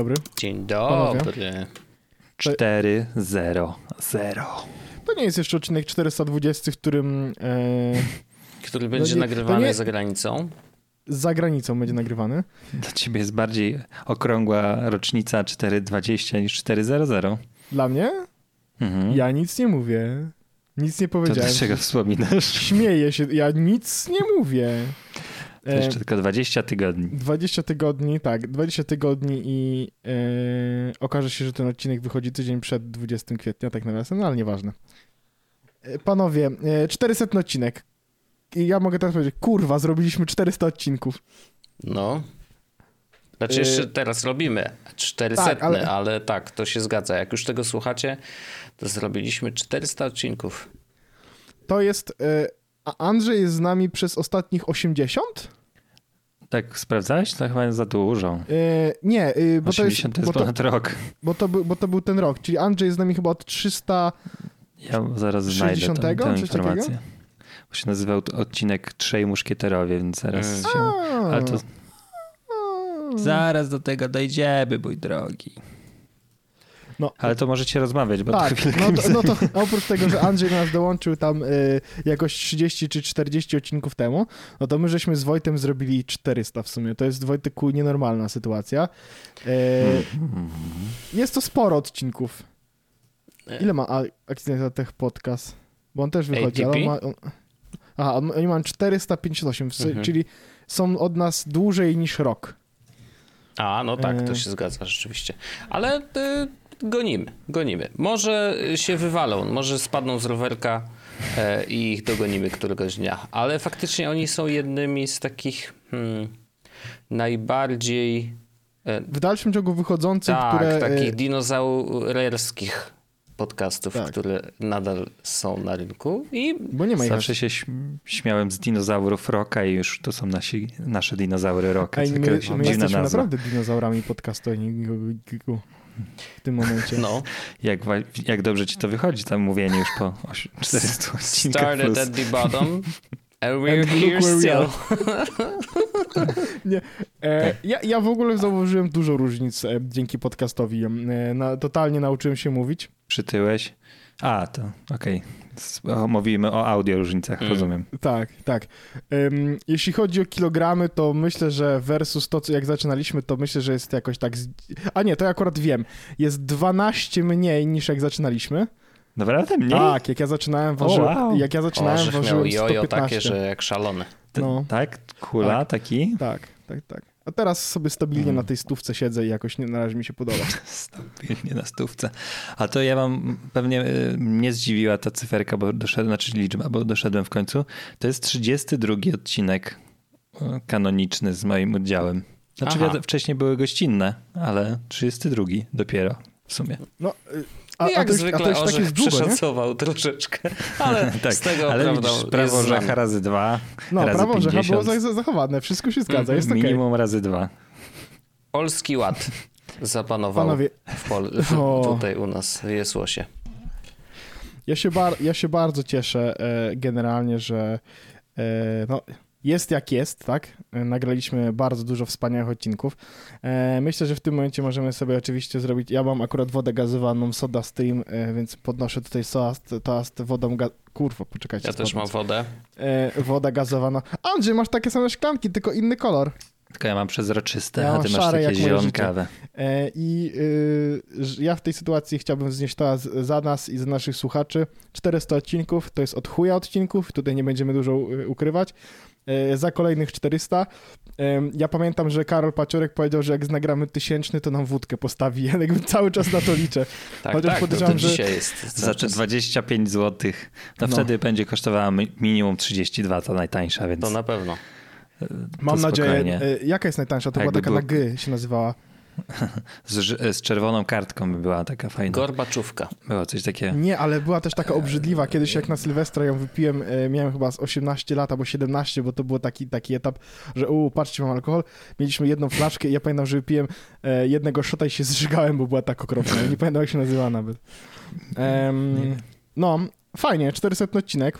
dobry. Dzień dobry. 4 0 0. To nie jest jeszcze odcinek 420, w którym e, Który będzie nie- nagrywany to nie- za granicą. za granicą będzie nagrywany. Dla ciebie jest bardziej okrągła rocznica 420 niż 400. Dla mnie? Mhm. Ja nic nie mówię. Nic nie to powiedziałem. dlaczego wspominasz? Śmieję się, ja nic nie mówię. To E, jeszcze tylko 20 tygodni. 20 tygodni, tak, 20 tygodni i e, okaże się, że ten odcinek wychodzi tydzień przed 20 kwietnia, tak nawiasem, no ale nieważne. E, Panowie, e, 400 odcinek. I ja mogę teraz powiedzieć, kurwa, zrobiliśmy 400 odcinków. No. Znaczy jeszcze teraz robimy 400, Tak, ale- ale... tak, to się zgadza. Jak już tego słuchacie, to zrobiliśmy 400 odcinków. To jest, e, a Andrzej jest z nami przez ostatnich 80? Tak sprawdzałeś? To chyba jest za dużo. E, nie, e, bo to jest, 80 to bo jest to, ponad rok. bo, to był, bo to był ten rok, czyli Andrzej jest z nami chyba od 300... Ja zaraz znajdę 60? tę, informację. Bo się nazywał to odcinek Trzej Muszkieterowie, więc zaraz Mm. się... Ale to zaraz do tego dojdziemy, mój drogi. No. Ale to możecie rozmawiać, bo Tak, to no to, no to oprócz tego, że Andrzej nas dołączył tam y, jakoś 30 czy 40 odcinków temu, no to my żeśmy z Wojtem zrobili 400 w sumie. To jest Wojtyku nienormalna sytuacja. Y, Mhm. jest to sporo odcinków. Ile ma A- Accidental Tech Podcast? Bo on też wychodzi, ale on ma... On, aha, on, oni mają 458, w Mhm. czyli są od nas dłużej niż rok. A, no tak, to E. się zgadza rzeczywiście. Ale y, gonimy, gonimy. Może się wywalą, może spadną z rowerka e, i ich dogonimy któregoś dnia. Ale faktycznie oni są jednymi z takich hmm, najbardziej e, W dalszym ciągu wychodzących, tak, które... y, takich dinozaurerskich podcastów, Tak. które nadal są na rynku i Bo nie ma Zawsze się śm- śmiałem z dinozaurów Roka i już to są nasi, nasze dinozaury Roka. My, my jesteśmy nazwa. naprawdę dinozaurami podcastowiku w tym momencie. no, Jak, jak dobrze ci to wychodzi, tam mówienie już po oś- 400 odcinkach started plus. at the bottom and we're And look here still. are. E, ja, ja w ogóle zauważyłem dużo różnic e, dzięki podcastowi. E, na, totalnie nauczyłem się mówić. Przytyłeś? A, to okej. S- o, Mówimy o audio różnicach, Mm. rozumiem. Tak, tak. Em, jeśli chodzi o kilogramy, to myślę, że versus to, co jak zaczynaliśmy, to myślę, że jest jakoś tak... Z... A nie, to ja akurat wiem. Jest 12 mniej niż jak zaczynaliśmy. Naprawdę mniej? Tak, jak ja zaczynałem, waży... wow. jak ja O, zaczynałem, miał ważyłem jojo 115. takie, że jak szalony. T- no. Tak? Kula Tak. taki? Tak, tak, tak. A teraz sobie stabilnie na tej stówce siedzę i jakoś nie, na razie mi się podoba. Stabilnie na stówce. A to ja wam pewnie y, mnie zdziwiła ta cyferka, bo doszedłem, znaczy liczba, bo doszedłem w końcu. To jest 32 odcinek y, kanoniczny z moim udziałem. Znaczy Aha. wcześniej były gościnne, ale 32 dopiero w sumie. No, y, a, I a jak to już, a zwykle to tak Orzech jest długo, nie? przeszacował troszeczkę, ale tak, z tego ale prawda widzisz, prawo razy dwa, No, razy prawo Orzecha było 50, za- zachowane, wszystko się zgadza, Mhm. jest okej. minimum razy dwa. Polski ład zapanował Panowie, w Pol- w, O. tutaj u nas w Jesłosie. ja się, bar, ja się bardzo cieszę e, generalnie, że e, no, jest jak jest, tak? Nagraliśmy bardzo dużo wspaniałych odcinków. E, myślę, że w tym momencie możemy sobie oczywiście zrobić, ja mam akurat wodę gazowaną, soda stream, e, więc podnoszę tutaj toast, toast wodą ga... Kurwa, poczekajcie. Ja też mam wodę. E, woda gazowana. Andrzej, masz takie same szklanki, tylko inny kolor. Tylko ja mam przezroczyste, Ja a mam ty masz szare, takie jak moje życie. zielonawe. E, I y, że ja w tej sytuacji chciałbym wznieść to za nas i za naszych słuchaczy. 400 odcinków, to jest od chuja odcinków, tutaj nie będziemy dużo y, ukrywać. E, Za kolejnych 400. Em, Ja pamiętam, że Karol Paciorek powiedział, że jak nagramy tysięczny, to nam wódkę postawi. Ja jakby cały czas na to liczę. Tak, Chociaż tak, no to podejrzewam, że- dzisiaj jest. Za cały te czas. 25 zł, to No. wtedy będzie kosztowała mi- minimum 32, to najtańsza, więc To na pewno. e, Mam to nadzieję. spokojnie. e, Jaka jest najtańsza? To była taka na G się nazywała. Z, z czerwoną kartką by była taka fajna. Gorbaczówka. Było coś takiego. Nie, ale była też taka obrzydliwa. Kiedyś jak na Sylwestra ją wypiłem, e, miałem chyba z 18 lat albo 17, bo to był taki, taki etap, że u, patrzcie, mam alkohol. Mieliśmy jedną flaszkę i ja pamiętam, że wypiłem e, jednego szota i się zżygałem, bo była tak okropna. Nie pamiętam, jak się nazywała nawet. Nie. no, fajnie, 400 odcinek.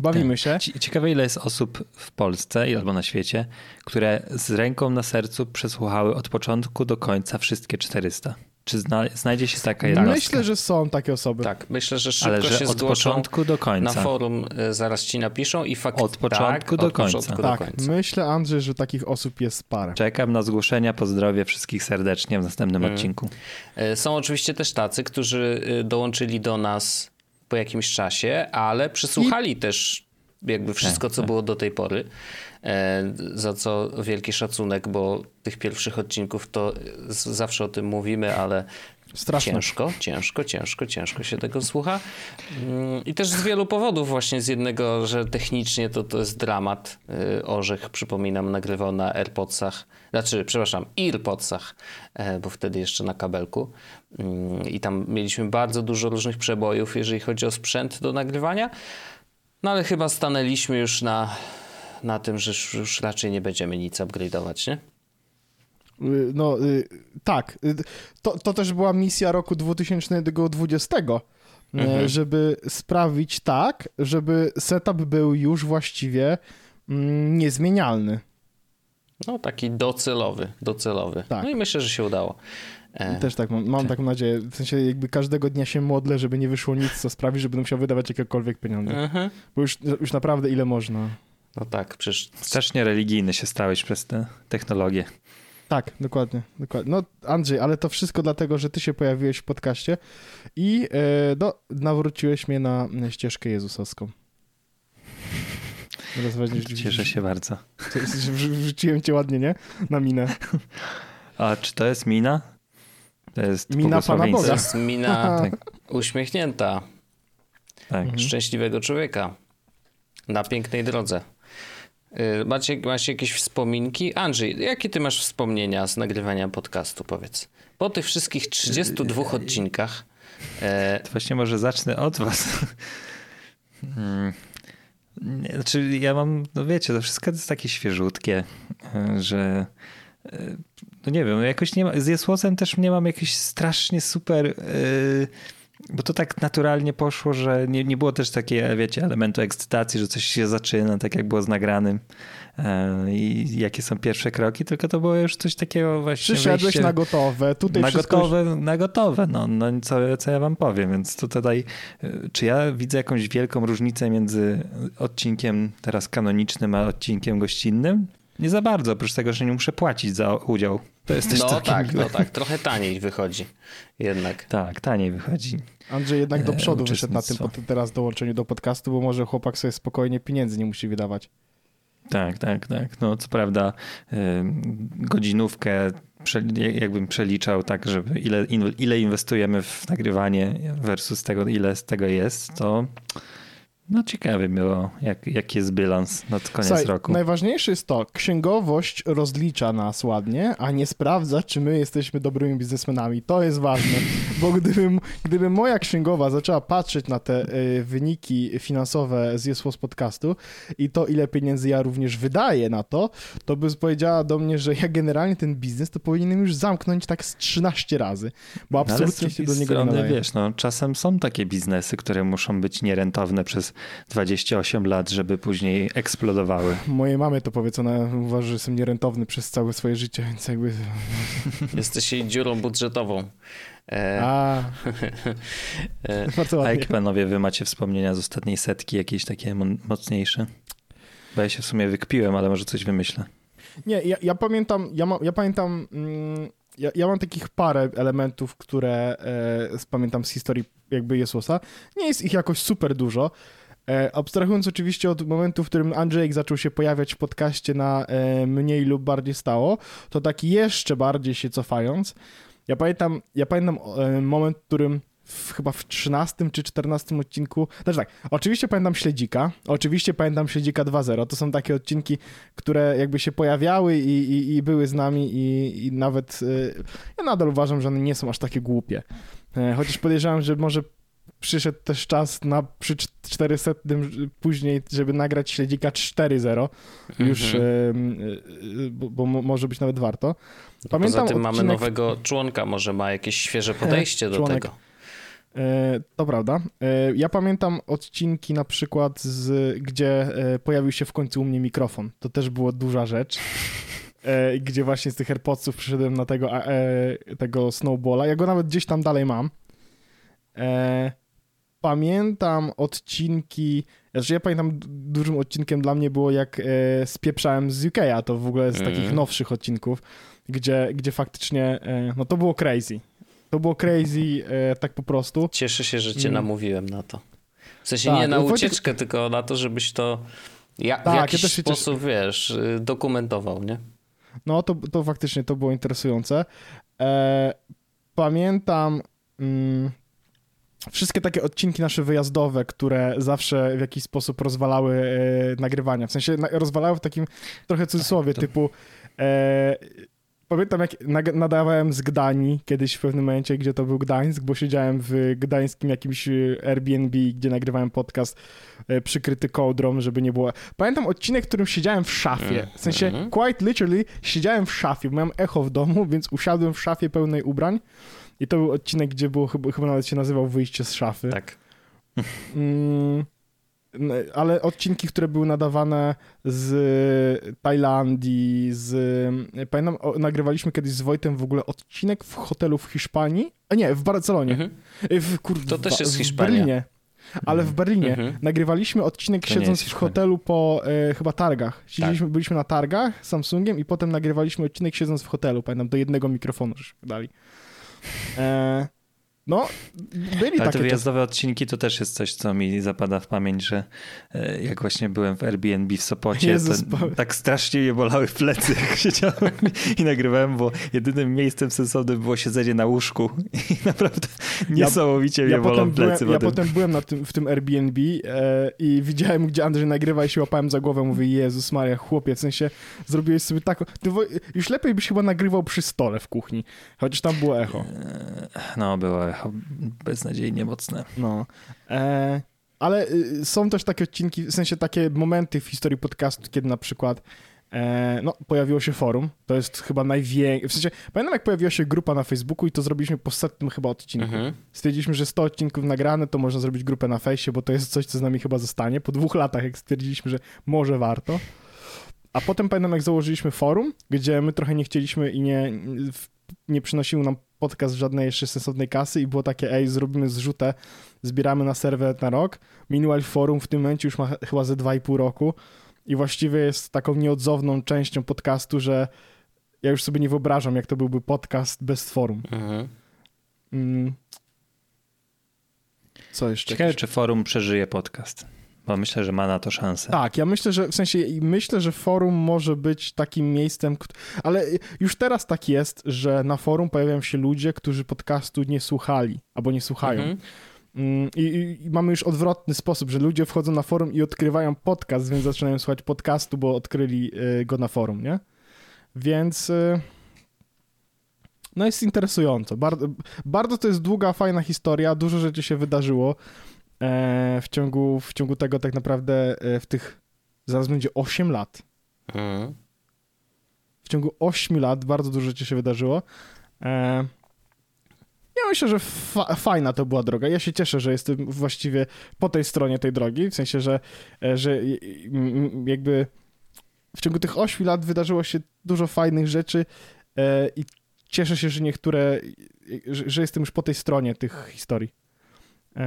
Bawimy się. Ci- Ciekawe, ile jest osób w Polsce i- albo na świecie, które z ręką na sercu przesłuchały od początku do końca wszystkie 400. Czy zna, znajdzie się taka jednostka? Myślę, że są takie osoby. Tak, myślę, że szybko Ale że się od początku do na końca. forum, e, zaraz ci napiszą i fakt... Od początku tak, do od końca. początku Tak, do końca. myślę, Andrzej, że takich osób jest parę. Czekam na zgłoszenia. Pozdrowię wszystkich serdecznie w następnym Mm. odcinku. E, Są oczywiście też tacy, którzy e, dołączyli do nas po jakimś czasie, ale przysłuchali też jakby wszystko, Tak, co tak. było do tej pory, e, za co wielki szacunek, bo tych pierwszych odcinków to zawsze o tym mówimy, ale Straszne. ciężko, ciężko, ciężko, ciężko się tego słucha. Mm, I też z wielu powodów, właśnie z jednego, że technicznie to, to jest dramat. Y, Orzech, przypominam, nagrywał na AirPodsach, znaczy, przepraszam, EarPodsach, e, bo wtedy jeszcze na kabelku. Mm, I tam mieliśmy bardzo dużo różnych przebojów, jeżeli chodzi o sprzęt do nagrywania. No ale chyba stanęliśmy już na, na tym, że już raczej nie będziemy nic upgrade'ować, nie? Y, No y, tak, Y, to, to też była misja roku 2020, y, Mhm. żeby sprawić tak, żeby setup był już właściwie mm, niezmienialny. No taki docelowy, docelowy. Tak. No i myślę, że się udało. E, Też tak mam, mam taką nadzieję. W sensie jakby każdego dnia się modlę, żeby nie wyszło nic, co sprawi, że będę musiał wydawać jakiekolwiek pieniądze. mhm. Bo już, już naprawdę ile można. No tak, przecież Strasznie religijny się stałeś przez tę technologię. Tak, dokładnie, dokładnie. No Andrzej, ale to wszystko dlatego, że ty się pojawiłeś w podcaście i e, no, nawróciłeś mnie na ścieżkę jezusowską. Weźmiesz- Cieszę się bardzo. Wrzu- Wrzuciłem cię ładnie, nie? Na minę. A czy to jest mina? To jest Mina Pana to. Boga. jest mina Tak, uśmiechnięta, tak. Mhm. szczęśliwego człowieka na pięknej drodze. Y, Macie, macie jakieś wspominki? Andrzej, jakie ty masz wspomnienia z nagrywania podcastu, powiedz? Po tych wszystkich 32 odcinkach, e, To właśnie może zacznę od was. Mm. Nie, Znaczy ja mam, no wiecie, to wszystko jest takie świeżutkie, e, że e, no nie wiem, no jakoś nie ma, z Jesłosem też nie mam jakiś strasznie super, e, bo to tak naturalnie poszło, że nie, nie było też takiej, wiecie, elementu ekscytacji, że coś się zaczyna, tak jak było z nagranym e, i jakie są pierwsze kroki, tylko to było już coś takiego właśnie Przyszedłeś wejście- na gotowe, tutaj na wszystko... gotowe, na gotowe, no, no co, co ja wam powiem, więc to tutaj, y, czy ja widzę jakąś wielką różnicę między odcinkiem teraz kanonicznym, a odcinkiem gościnnym? Nie za bardzo, oprócz tego, że nie muszę płacić za udział. To jest też no tak, miłe. no tak, trochę taniej wychodzi jednak. Tak, taniej wychodzi. Andrzej jednak do E, przodu wyszedł na tym teraz dołączeniu do podcastu, bo może chłopak sobie spokojnie pieniędzy nie musi wydawać. Tak, tak, tak. No co prawda y, godzinówkę jakbym przeliczał tak, żeby ile, ile inwestujemy w nagrywanie versus tego, ile z tego jest, to no ciekawe było, jak, jaki jest bilans nad koniec Słuchaj, roku. najważniejsze jest to, księgowość rozlicza nas ładnie, a nie sprawdza, czy my jesteśmy dobrymi biznesmenami. To jest ważne, bo gdybym, gdyby moja księgowa zaczęła patrzeć na te y, wyniki finansowe z Jesło z podcastu i to, ile pieniędzy ja również wydaję na to, to by powiedziała do mnie, że ja generalnie ten biznes to powinienem już zamknąć tak z 13 razy, bo No, absolutnie się drugiej do niego nie strony, nadaje. wiesz, no, czasem są takie biznesy, które muszą być nierentowne przez 28 lat, żeby później eksplodowały. Mojej mamie to powiedz, ona uważa, że jestem nierentowny przez całe swoje życie, więc jakby... Jesteś jej dziurą budżetową. E, A, e, A jakie panowie wy macie wspomnienia z ostatniej setki, jakieś takie mocniejsze? Bo ja się w sumie wykpiłem, ale może coś wymyślę. Nie, ja, ja pamiętam, ja, ma, ja pamiętam, mm, ja, ja mam takich parę elementów, które e, pamiętam z historii jakby Jezusa. Nie jest ich jakoś super dużo. E, abstrahując oczywiście od momentu, w którym Andrzejek zaczął się pojawiać w podcaście na e, mniej lub bardziej stało, to tak jeszcze bardziej się cofając, ja pamiętam, ja pamiętam e, moment, w którym w, chyba w 13 czy 14 odcinku, znaczy tak, oczywiście pamiętam Śledzika, oczywiście pamiętam Śledzika 2.0, to są takie odcinki, które jakby się pojawiały i, i, i były z nami i, i nawet ja nadal uważam, że one nie są aż takie głupie. Chociaż podejrzewam, że może przyszedł też czas na przy cz- 400 później, żeby nagrać Śledzika 4.0 już, mhm. y, y, bo, bo mo- może być nawet warto. Poza tym mamy odcinek- nowego członka, może ma jakieś świeże podejście do członek. tego. E, to prawda. E, ja pamiętam odcinki na przykład, z, gdzie e, pojawił się w końcu u mnie mikrofon. To też była duża rzecz. Gdzie właśnie z tych AirPodsów przyszedłem na tego, tego snowballa. Ja go nawet gdzieś tam dalej mam. E, pamiętam odcinki, znaczy ja pamiętam dużym odcinkiem dla mnie było jak e, spieprzałem z UK, a to w ogóle z Mhm. takich nowszych odcinków, gdzie, gdzie faktycznie, e, no to było crazy. To było crazy e, tak po prostu. Cieszę się, że cię Mm. namówiłem na to. W sensie Tak, nie na no Wojtek- ucieczkę, tylko na to, żebyś to ja, w Tak, ja jakiś cieszę. sposób, wiesz, y, dokumentował, nie? No to, to faktycznie to było interesujące. E, pamiętam mm, wszystkie takie odcinki nasze wyjazdowe, które zawsze w jakiś sposób rozwalały e, nagrywania. W sensie na, rozwalały w takim trochę cudzysłowie, to- typu e, pamiętam jak nadawałem z Gdanii kiedyś w pewnym momencie, gdzie to był Gdańsk, bo siedziałem w gdańskim jakimś e, Airbnb, gdzie nagrywałem podcast e, przykryty kołdrą, żeby nie było... Pamiętam odcinek, w którym siedziałem w szafie. W sensie, Mhm. quite literally, siedziałem w szafie, miałem echo w domu, więc usiadłem w szafie pełnej ubrań i to był odcinek, gdzie było, chyba, chyba nawet się nazywał Wyjście z szafy. Tak. Mm, n- ale odcinki, które były nadawane z Tajlandii, z... Pamiętam, o, nagrywaliśmy kiedyś z Wojtem w ogóle odcinek w hotelu w Hiszpanii, a nie, w Barcelonie. Mhm. W, kurde, To też w- jest w Hiszpania. Berlinie. Ale w Berlinie Mhm. nagrywaliśmy odcinek To siedząc w hotelu po e, chyba targach. Siedzieliśmy, byliśmy na targach Samsungiem i potem nagrywaliśmy odcinek siedząc w hotelu, pamiętam, do jednego mikrofonu żeśmy dali. E, no, byli Ale te takie czasy. wyjazdowe odcinki to też jest coś, co mi zapada w pamięć, że e, jak właśnie byłem w Airbnb w Sopocie, Jezus, to tak strasznie mnie bolały plecy, jak siedziałem i nagrywałem, bo jedynym miejscem sensownym było siedzenie na łóżku i naprawdę niesamowicie mnie Ja bolą potem, byłem, plecy. ja potem. byłem na tym, w tym Airbnb e, i widziałem, gdzie Andrzej nagrywa i się łapałem za głowę. Mówię, Jezus Maria, chłopie, w sensie zrobiłeś sobie taką... Już lepiej byś chyba nagrywał przy stole w kuchni, chociaż tam było echo. No, było echo beznadziejnie mocne. No. E, ale y, są też takie odcinki, w sensie takie momenty w historii podcastu, kiedy na przykład e, no, pojawiło się forum. To jest chyba największe. W sensie, pamiętam jak pojawiła się grupa na Facebooku i to zrobiliśmy po setnym chyba odcinku. Mhm. Stwierdziliśmy, że 100 odcinków nagrane, to można zrobić grupę na fejsie, bo to jest coś, co z nami chyba zostanie. Po dwóch latach, jak stwierdziliśmy, że może warto. A potem pamiętam, jak założyliśmy forum, gdzie my trochę nie chcieliśmy i nie, nie przynosił nam podcast żadnej jeszcze sensownej kasy i było takie, ej, zrobimy zrzutę, zbieramy na serwer na rok. Minual Forum w tym momencie już ma ch- chyba ze 2,5 roku i właściwie jest taką nieodzowną częścią podcastu, że ja już sobie nie wyobrażam, jak to byłby podcast bez forum. Mhm. Mm. Co jeszcze? Ciekawe, czy forum przeżyje podcast, bo myślę, że ma na to szansę. Tak, ja myślę, że w sensie i myślę, że forum może być takim miejscem, ale już teraz tak jest, że na forum pojawiają się ludzie, którzy podcastu nie słuchali albo nie słuchają. Mhm. Mm, I, i, mamy już odwrotny sposób, że ludzie wchodzą na forum i odkrywają podcast, więc zaczynają słuchać podcastu, bo odkryli y, go na forum, nie? Więc y, no jest interesująco. Bardzo, bardzo to jest długa, fajna historia, dużo rzeczy się wydarzyło w, ciągu, w ciągu tego tak naprawdę e, w tych, zaraz będzie 8 lat. Mhm. W ciągu 8 lat bardzo dużo rzeczy się wydarzyło. E, ja myślę, że fa- fajna to była droga. Ja się cieszę, że jestem właściwie po tej stronie tej drogi, w sensie, że, e, że jakby w ciągu tych 8 lat wydarzyło się dużo fajnych rzeczy e, i cieszę się, że niektóre, że, że jestem już po tej stronie tych historii. E,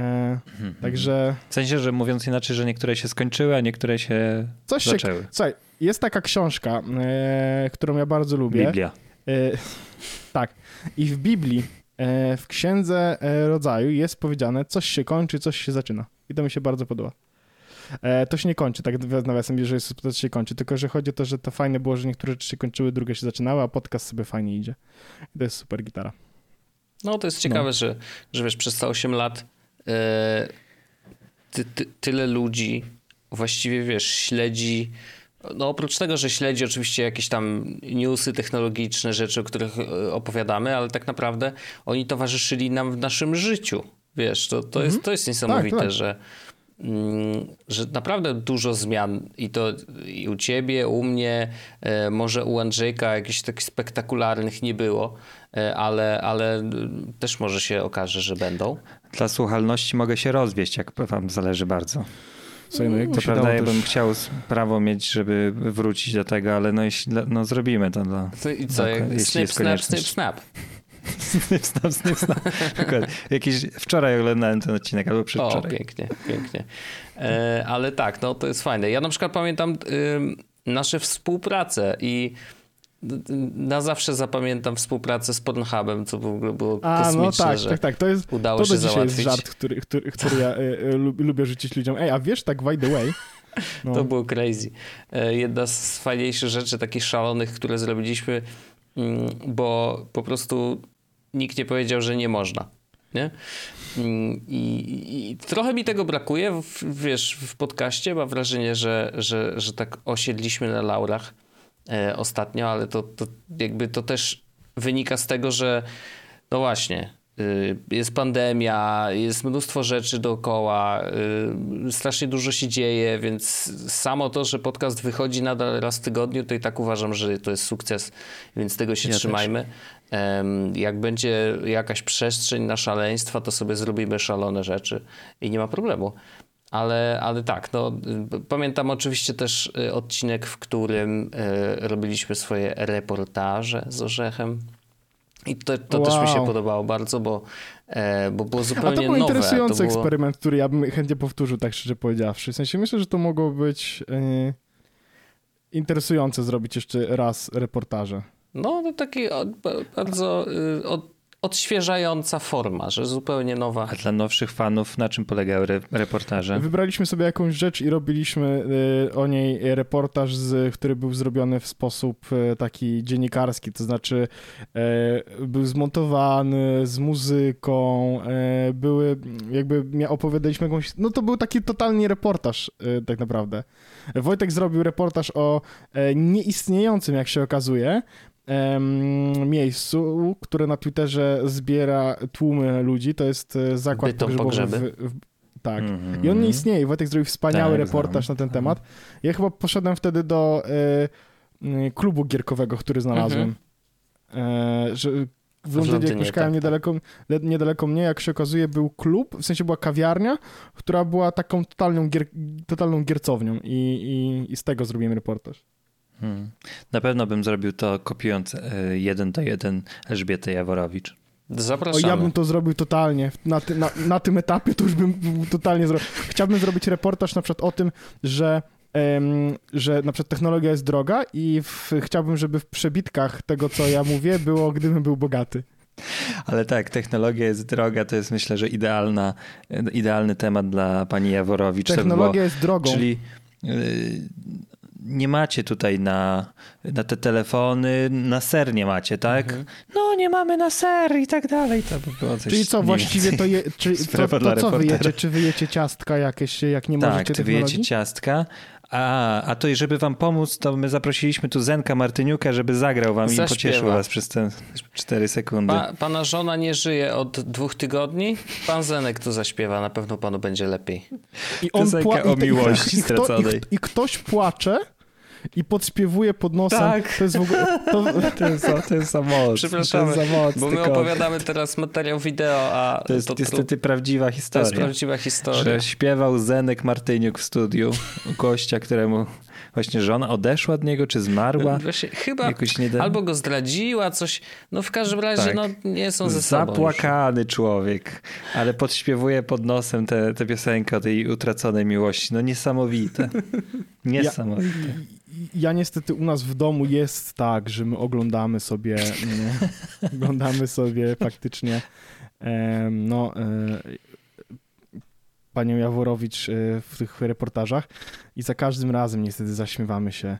Mhm. także W sensie, że mówiąc inaczej, że niektóre się skończyły, a niektóre się coś się... zaczęły. Słuchaj, jest taka książka, e, którą ja bardzo lubię. Biblia. E, tak. I w Biblii, e, w Księdze e, Rodzaju jest powiedziane, coś się kończy, coś się zaczyna. I to mi się bardzo podoba. E, to się nie kończy, tak nawiasem, że jest, to się kończy, tylko że chodzi o to, że to fajne było, że niektóre rzeczy się kończyły, drugie się zaczynały, a podcast sobie fajnie idzie. I to jest super gitara. No to jest ciekawe, że, że wiesz, przez te 8 lat ty, ty, tyle ludzi właściwie, wiesz, śledzi no oprócz tego, że śledzi oczywiście jakieś tam newsy technologiczne, rzeczy, o których e, opowiadamy, ale tak naprawdę oni towarzyszyli nam w naszym życiu. Wiesz, to, to, jest, to jest niesamowite, tak. że mm, że naprawdę dużo zmian i to i u ciebie, u mnie, e, może u Andrzejka jakichś takich spektakularnych nie było, e, ale, ale też może się okaże, że będą. Dla słuchalności mogę się rozwieść, jak wam zależy bardzo. Słuchaj, no, jakby To prawda, ja bym też... chciał prawo mieć, żeby wrócić do tego, ale no, jeśli, no zrobimy to. Dla... I co, jak jeśli snip, snap, snip, snap. Snip, snap, snip, snap. Jakiś, wczoraj oglądałem ten odcinek, albo O, przedwczoraj. pięknie, pięknie. E, ale tak, no to jest fajne. Ja na przykład pamiętam ym, nasze współprace i y, na zawsze zapamiętam współpracę z Pornhubem, co w ogóle było A, kosmiczne, no tak, że tak, tak, to jest, udało to się dzisiaj jest załatwić. żart, który, który, który ja lub- lubię rzucić ludziom. Ej, a wiesz, tak by the way, no, To było crazy. E, Jedna z fajniejszych rzeczy, takich szalonych, które zrobiliśmy, mm, bo po prostu nikt nie powiedział, że nie można. Nie? Mm, I, i, I trochę mi tego brakuje, w, wiesz, w podcaście. Mam wrażenie, że, że, że tak osiedliśmy na laurach e, ostatnio, ale to, to jakby to też wynika z tego, że no właśnie, y, jest pandemia, jest mnóstwo rzeczy dookoła, y, strasznie dużo się dzieje, więc samo to, że podcast wychodzi nadal raz w tygodniu, to i tak uważam, że to jest sukces, więc tego się Ja też. trzymajmy. Em, Jak będzie jakaś przestrzeń na szaleństwa, to sobie zrobimy szalone rzeczy i nie ma problemu. Ale, ale tak, no, pamiętam oczywiście też y, odcinek, w którym y, robiliśmy swoje reportaże z Orzechem. I to, to też mi się Wow. podobało bardzo, bo, e, bo było A zupełnie to był nowe. interesujący to było... eksperyment, który ja bym chętnie powtórzył, tak szczerze powiedziawszy. W sensie myślę, że to mogło być e, interesujące zrobić jeszcze raz reportaże. No, to taki od, bardzo y, od, odświeżająca forma, że zupełnie nowa. A dla nowszych fanów, na czym polegały re reportaże? Wybraliśmy sobie jakąś rzecz i robiliśmy e, o niej reportaż, z, który był zrobiony w sposób e, taki dziennikarski, to znaczy e, był zmontowany z muzyką, e, były jakby opowiadaliśmy jakąś, no to był taki totalnie reportaż e, tak naprawdę. Wojtek zrobił reportaż o e, nieistniejącym, jak się okazuje, miejscu, które na Twitterze zbiera tłumy ludzi, to jest e, zakład Bytom pogrzebowy pogrzeby. w, w, tak. Mhm. I on nie istnieje. Wojtek zrobił wspaniały Tak, reportaż znam. na ten temat. Ja chyba poszedłem wtedy do e, e, klubu gierkowego, który znalazłem. E, że w Londynie, jak mieszkałem tak, niedaleko, le- niedaleko mnie, jak się okazuje, był klub, w sensie była kawiarnia, która była taką totalną, gier, totalną giercownią i, i, i z tego zrobiłem reportaż. Hmm. Na pewno bym zrobił to kopiując e, jeden do jeden Elżbietę Jaworowicz. O, Zapraszamy. ja bym to zrobił totalnie. Na, ty, na, na tym etapie to już bym totalnie zrobił. Chciałbym zrobić reportaż na przykład o tym, że, że na przykład technologia jest droga i w, chciałbym, żeby w przebitkach tego, co ja mówię, było, gdybym był bogaty. Ale tak, technologia jest droga, to jest myślę, że idealna, idealny temat dla pani Jaworowicz. By Technologia było- jest drogą. Czyli yy, nie macie tutaj na, na te telefony, na ser nie macie, tak? Mhm. No nie mamy na ser i tak dalej. To by było coś Czyli co, właściwie to, je, czy, to, to co reportera. wyjecie? Czy wyjecie ciastka jakieś, jak nie Tak, możecie technologii? wyjecie ciastka. A, a to i żeby wam pomóc, to my zaprosiliśmy tu Zenka Martyniuka, żeby zagrał wam i Zaśpiewa. pocieszył was przez te 4 sekundy. Pa, pana żona nie żyje od dwóch tygodni. Pan Zenek tu zaśpiewa, na pewno panu będzie lepiej. I on Piosenka pła- o i te- i- miłości i, kto, straconej. i, I ktoś płacze i podśpiewuje pod nosem. Tak. To jest w ogóle... To, To jest za, to jest za mocne. Przepraszamy, to Bo my opowiadamy teraz materiał wideo, a To jest to, niestety prawdziwa to jest historia. prawdziwa historia. Że śpiewał Zenek Martyniuk w studiu u gościa, któremu właśnie żona odeszła od niego, czy zmarła. Właśnie, chyba Jakoś nie da... albo go zdradziła, coś. No w każdym razie Tak. no, nie są ze sobą. już. Zapłakany człowiek, ale podśpiewuje pod nosem tę piosenkę o tej utraconej miłości. No niesamowite. Niesamowite. Ja niestety u nas w domu jest tak, że my oglądamy sobie, oglądamy sobie faktycznie no, e, panią Jaworowicz e, w tych reportażach i za każdym razem niestety zaśmiewamy się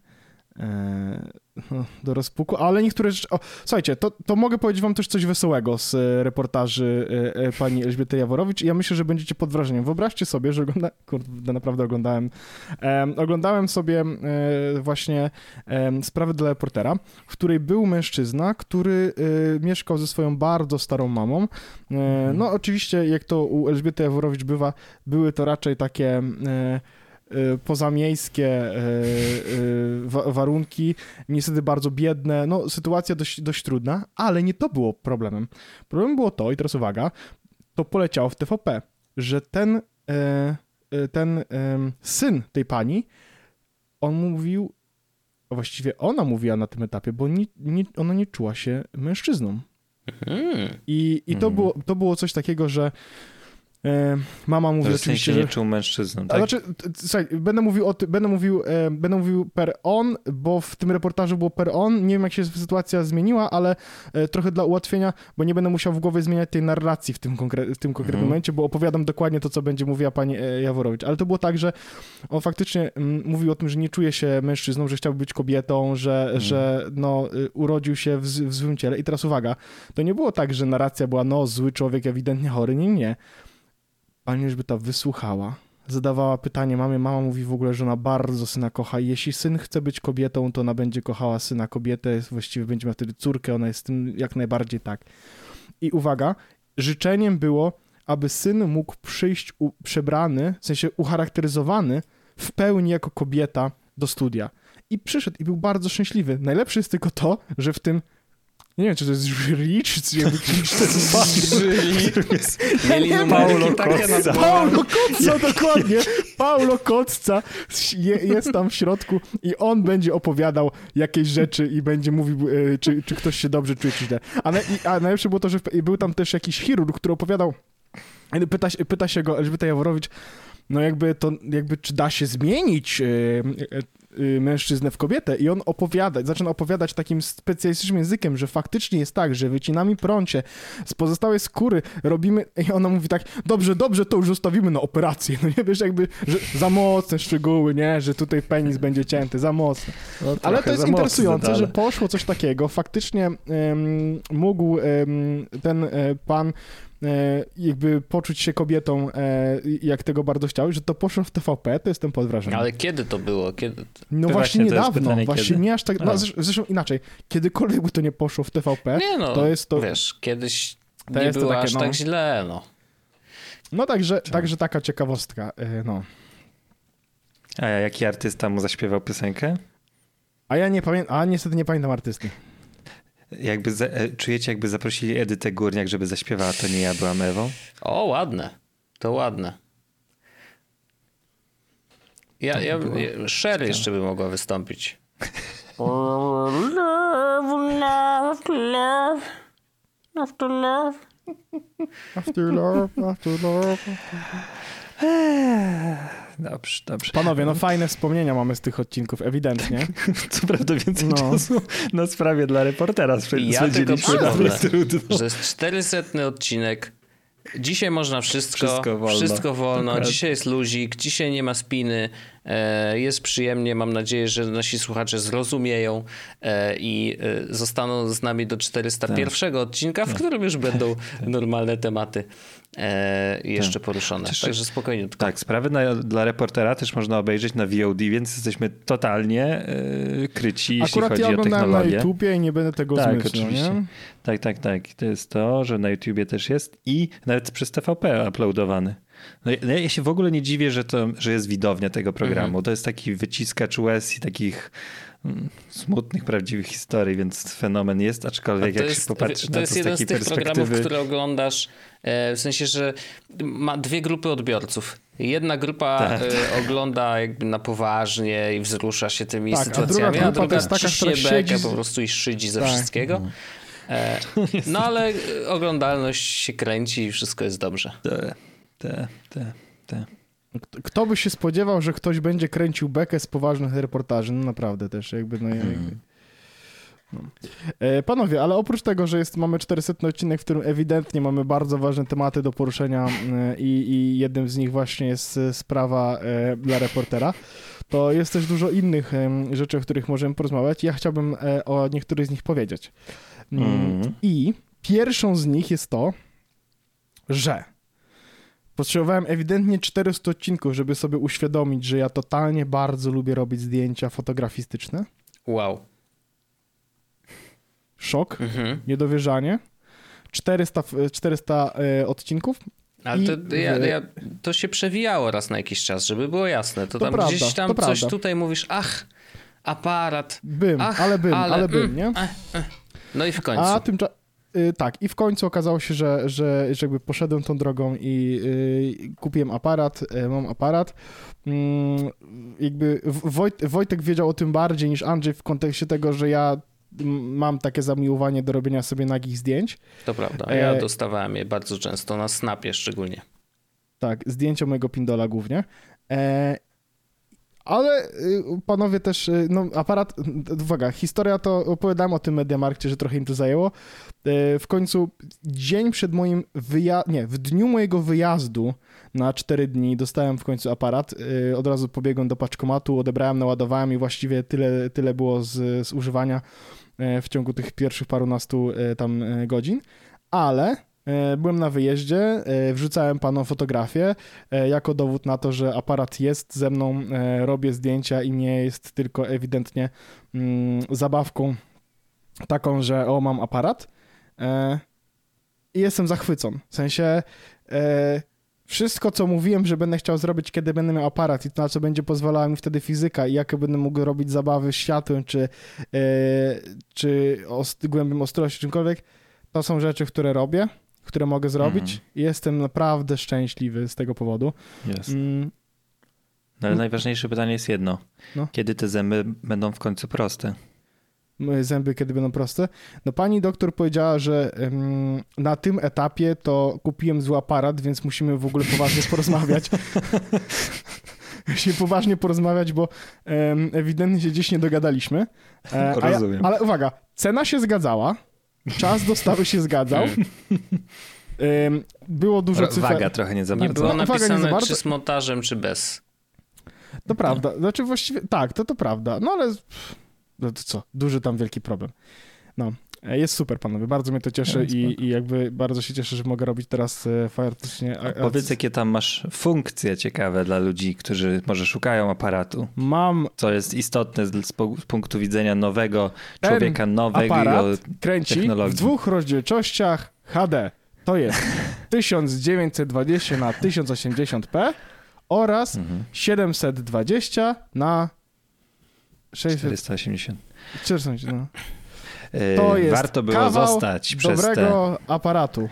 do rozpuku, ale niektóre rzeczy... O, słuchajcie, to, to mogę powiedzieć wam też coś wesołego z e, reportaży e, e, pani Elżbiety Jaworowicz i ja myślę, że będziecie pod wrażeniem. Wyobraźcie sobie, że ogląda... Kurde, naprawdę oglądałem em, oglądałem sobie e, właśnie sprawę dla reportera, w której był mężczyzna, który e, mieszkał ze swoją bardzo starą mamą. E, no oczywiście, jak to u Elżbiety Jaworowicz bywa, były to raczej takie... E, pozamiejskie e, wa- warunki, niestety bardzo biedne, no sytuacja dość, dość trudna, ale nie to było problemem. Problemem było to, i teraz uwaga, to poleciało w TVP, że ten, ten syn tej pani, on mówił, właściwie ona mówiła na tym etapie, bo nie, nie, ona nie czuła się mężczyzną. Mm. I, i to, Mhm. było, to było coś takiego, że mama mówi w oczywiście, sensie że... nie czuł mężczyzną, tak? Znaczy, słuchaj, będę mówił, o ty, będę, mówił, e, będę mówił per on, bo w tym reportażu było per on. Nie wiem, jak się sytuacja zmieniła, ale e, trochę dla ułatwienia, bo nie będę musiał w głowie zmieniać tej narracji w tym, konkre- w tym konkretnym Mhm. momencie, bo opowiadam dokładnie to, co będzie mówiła pani e, Jaworowicz. Ale to było tak, że on faktycznie mm, mówił o tym, że nie czuje się mężczyzną, że chciałby być kobietą, że, Mhm. że no, y, urodził się w, z- w złym ciele. I teraz uwaga, to nie było tak, że narracja była, no, zły człowiek, ewidentnie chory. Nie, nie. Elżbieta wysłuchała, zadawała pytanie mamie, mama mówi w ogóle, że ona bardzo syna kocha i jeśli syn chce być kobietą, to ona będzie kochała syna kobietę, właściwie będzie miała wtedy córkę, ona jest tym jak najbardziej tak. I uwaga, życzeniem było, aby syn mógł przyjść u, przebrany, w sensie ucharakteryzowany w pełni jako kobieta do studia. I przyszedł i był bardzo szczęśliwy. Najlepsze jest tylko to, że w tym nie wiem, czy to jest jury, czy to jest Mieli numeryki Paulo głowę. Paulo Kotca, dokładnie. Paulo Kotca je, jest tam w środku i on będzie opowiadał jakieś rzeczy i będzie mówił, e, czy, czy ktoś się dobrze czuje, czy źle. A, na, a najlepsze było to, że był tam też jakiś chirurg, który opowiadał, pyta, pyta się go Elżbieta Jaworowicz, no jakby to, jakby czy da się zmienić e, e, e, mężczyznę w kobietę? I on opowiada, zaczyna opowiadać takim specjalistycznym językiem, że faktycznie jest tak, że wycinamy prącie, z pozostałej skóry robimy, i ona mówi tak, dobrze, dobrze, to już zostawimy na operację, no nie wiesz, jakby, że za mocne szczegóły, nie, że tutaj penis będzie cięty, za mocne. No, Ale to jest interesujące, że poszło coś takiego, faktycznie mógł ten pan jakby poczuć się kobietą, e, jak tego bardzo chciał, że to poszło w TVP, to jestem pod wrażeniem. Ale kiedy to było? Kiedy... No To właśnie niedawno, pytanie, właśnie kiedy? nie aż tak, no zresztą, inaczej, kiedykolwiek by to nie poszło w TVP, Nie no, to jest to, wiesz, kiedyś to nie jest to było takie, aż no. tak źle, no. no także, także taka ciekawostka, e, no. A jaki artysta mu zaśpiewał piosenkę? A ja nie pamiętam, a niestety nie pamiętam artysty. Jakby za, e, czujecie, jakby zaprosili Edytę Górniak, żeby zaśpiewała, to nie ja byłam Ewą? O, ładne. To ładne. Ja, To by ja, ja Cher jeszcze by mogła wystąpić. Love, love, love. After love. After love, after love. Dobrze, dobrze. Panowie, no fajne wspomnienia mamy z tych odcinków, ewidentnie. Co prawda więcej No. czasu na sprawie dla reportera Ja tylko przypomnę, to jest trudno. że jest 400 odcinek. Dzisiaj można wszystko. Wszystko wolno. Wszystko wolno. Dokładnie. Dzisiaj jest luzik, dzisiaj nie ma spiny. E, jest przyjemnie. Mam nadzieję, że nasi słuchacze zrozumieją e, i e, zostaną z nami do 401 Tak. odcinka, w którym już będą normalne tematy e, jeszcze poruszone. Chociaż- Także spokojnie. Tak, sprawy na, dla reportera też można obejrzeć na VOD, więc jesteśmy totalnie yy, kryci, jeśli Akurat chodzi ja o oglądałem na technologię. YouTubie i nie będę tego Tak, zmyślał, oczywiście. nie? Tak, tak, tak. I To jest to, że na YouTubie też jest i nawet przez TVP uploadowany. No, ja- ja się w ogóle nie dziwię, że, to, że jest widownia tego programu. Mhm. To jest taki wyciskacz łez i takich smutnych, prawdziwych historii, więc fenomen jest, aczkolwiek to jak jest, się popatrzy to na jest to z jeden z takiej tych programów, perspektywy... które oglądasz, e, w sensie, że ma dwie grupy odbiorców. Jedna grupa Tak. e, ogląda jakby na poważnie i wzrusza się tymi Tak, a druga sytuacjami, a druga, to jest taka, ciśnie siedzi z- po prostu i szydzi ze Tak. wszystkiego. E, no ale oglądalność się kręci i wszystko jest dobrze. Te, te, te, te. Kto- by się spodziewał, że ktoś będzie kręcił bekę z poważnych reportaży? No naprawdę też, jakby, no jakby. No. E, Panowie, ale oprócz tego, że jest, mamy 400 odcinek, w którym ewidentnie mamy bardzo ważne tematy do poruszenia e, i, i jednym z nich właśnie jest e, sprawa e, dla reportera, to jest też dużo innych rzeczy, o których możemy porozmawiać. Ja chciałbym e, o niektórych z nich powiedzieć. Mm, Mhm. I pierwszą z nich jest to, że potrzebowałem ewidentnie 400 odcinków, żeby sobie uświadomić, że ja totalnie bardzo lubię robić zdjęcia fotografistyczne. Wow. Szok, Mhm. niedowierzanie. 400, f- 400 e, odcinków. Ale I to, ja, ja, to się przewijało raz na jakiś czas, żeby było jasne. To, To tam prawda, gdzieś tam coś prawda. tutaj mówisz, ach, aparat. Bym, Ach, ale bym, ale, ale, bym, mm, nie? No i w końcu. A tymczasem. Tak, i w końcu okazało się, że, że, że jakby poszedłem tą drogą i y, kupiłem aparat, y, mam aparat. Mm, jakby Wojt, Wojtek wiedział o tym bardziej niż Andrzej w kontekście tego, że ja mam takie zamiłowanie do robienia sobie nagich zdjęć. To prawda. Ja E, dostawałem je bardzo często, na Snapie szczególnie. Tak, zdjęcia mojego Pindola głównie. E, ale y, panowie też, y, no aparat, uwaga, historia to opowiadałem o tym Mediamarkcie, że trochę im to zajęło. E, w końcu dzień przed moim wyjazdem, nie, w dniu mojego wyjazdu na 4 dni dostałem w końcu aparat. Od razu pobiegłem do paczkomatu, odebrałem, naładowałem i właściwie tyle, tyle było z, z używania w ciągu tych pierwszych parunastu tam godzin. Ale byłem na wyjeździe, e, wrzucałem panom fotografię e, jako dowód na to, że aparat jest ze mną, e, robię zdjęcia i nie jest tylko ewidentnie mm, zabawką taką, że o, mam aparat. E, I jestem zachwycony. W sensie e, wszystko, co mówiłem, że będę chciał zrobić, kiedy będę miał aparat i to, na co będzie pozwalała mi wtedy fizyka i jakie będę mógł robić zabawy światłem, czy, e, czy głębią ostrości, czymkolwiek, to są rzeczy, które robię, które mogę zrobić i jestem naprawdę szczęśliwy z tego powodu. Jest. Mm, No, ale najważniejsze pytanie jest jedno. No. Kiedy te zęby będą w końcu proste? moje zęby kiedy będą proste. No pani doktor powiedziała, że na tym etapie to kupiłem zły aparat, więc musimy w ogóle poważnie porozmawiać. Musimy poważnie porozmawiać, bo ewidentnie się gdzieś nie dogadaliśmy. E, ja, Rozumiem. ale uwaga, cena się zgadzała, czas dostawy się zgadzał. Em, było dużo cyfer. Waga trochę nie za Nie bardzo. było nie za napisane, bardzo. czy z montażem, czy bez. To prawda. Znaczy właściwie tak, to to prawda. No ale no to co, duży tam wielki problem. No, jest super panowie, bardzo mnie to cieszy No, i, i jakby bardzo się cieszę, że mogę robić teraz e, faktycznie. a- Powiedz, jakie tam masz funkcje ciekawe dla ludzi, którzy może szukają aparatu. Mam Co jest istotne z, punktu widzenia nowego Ten człowieka, nowego aparat kręci technologii. w dwóch rozdzielczościach HD. To jest 1920 na 1080p oraz Mhm. 720 na 600. 480. 480, no. To jest Warto było kawał zostać przez te Dobrego aparatu.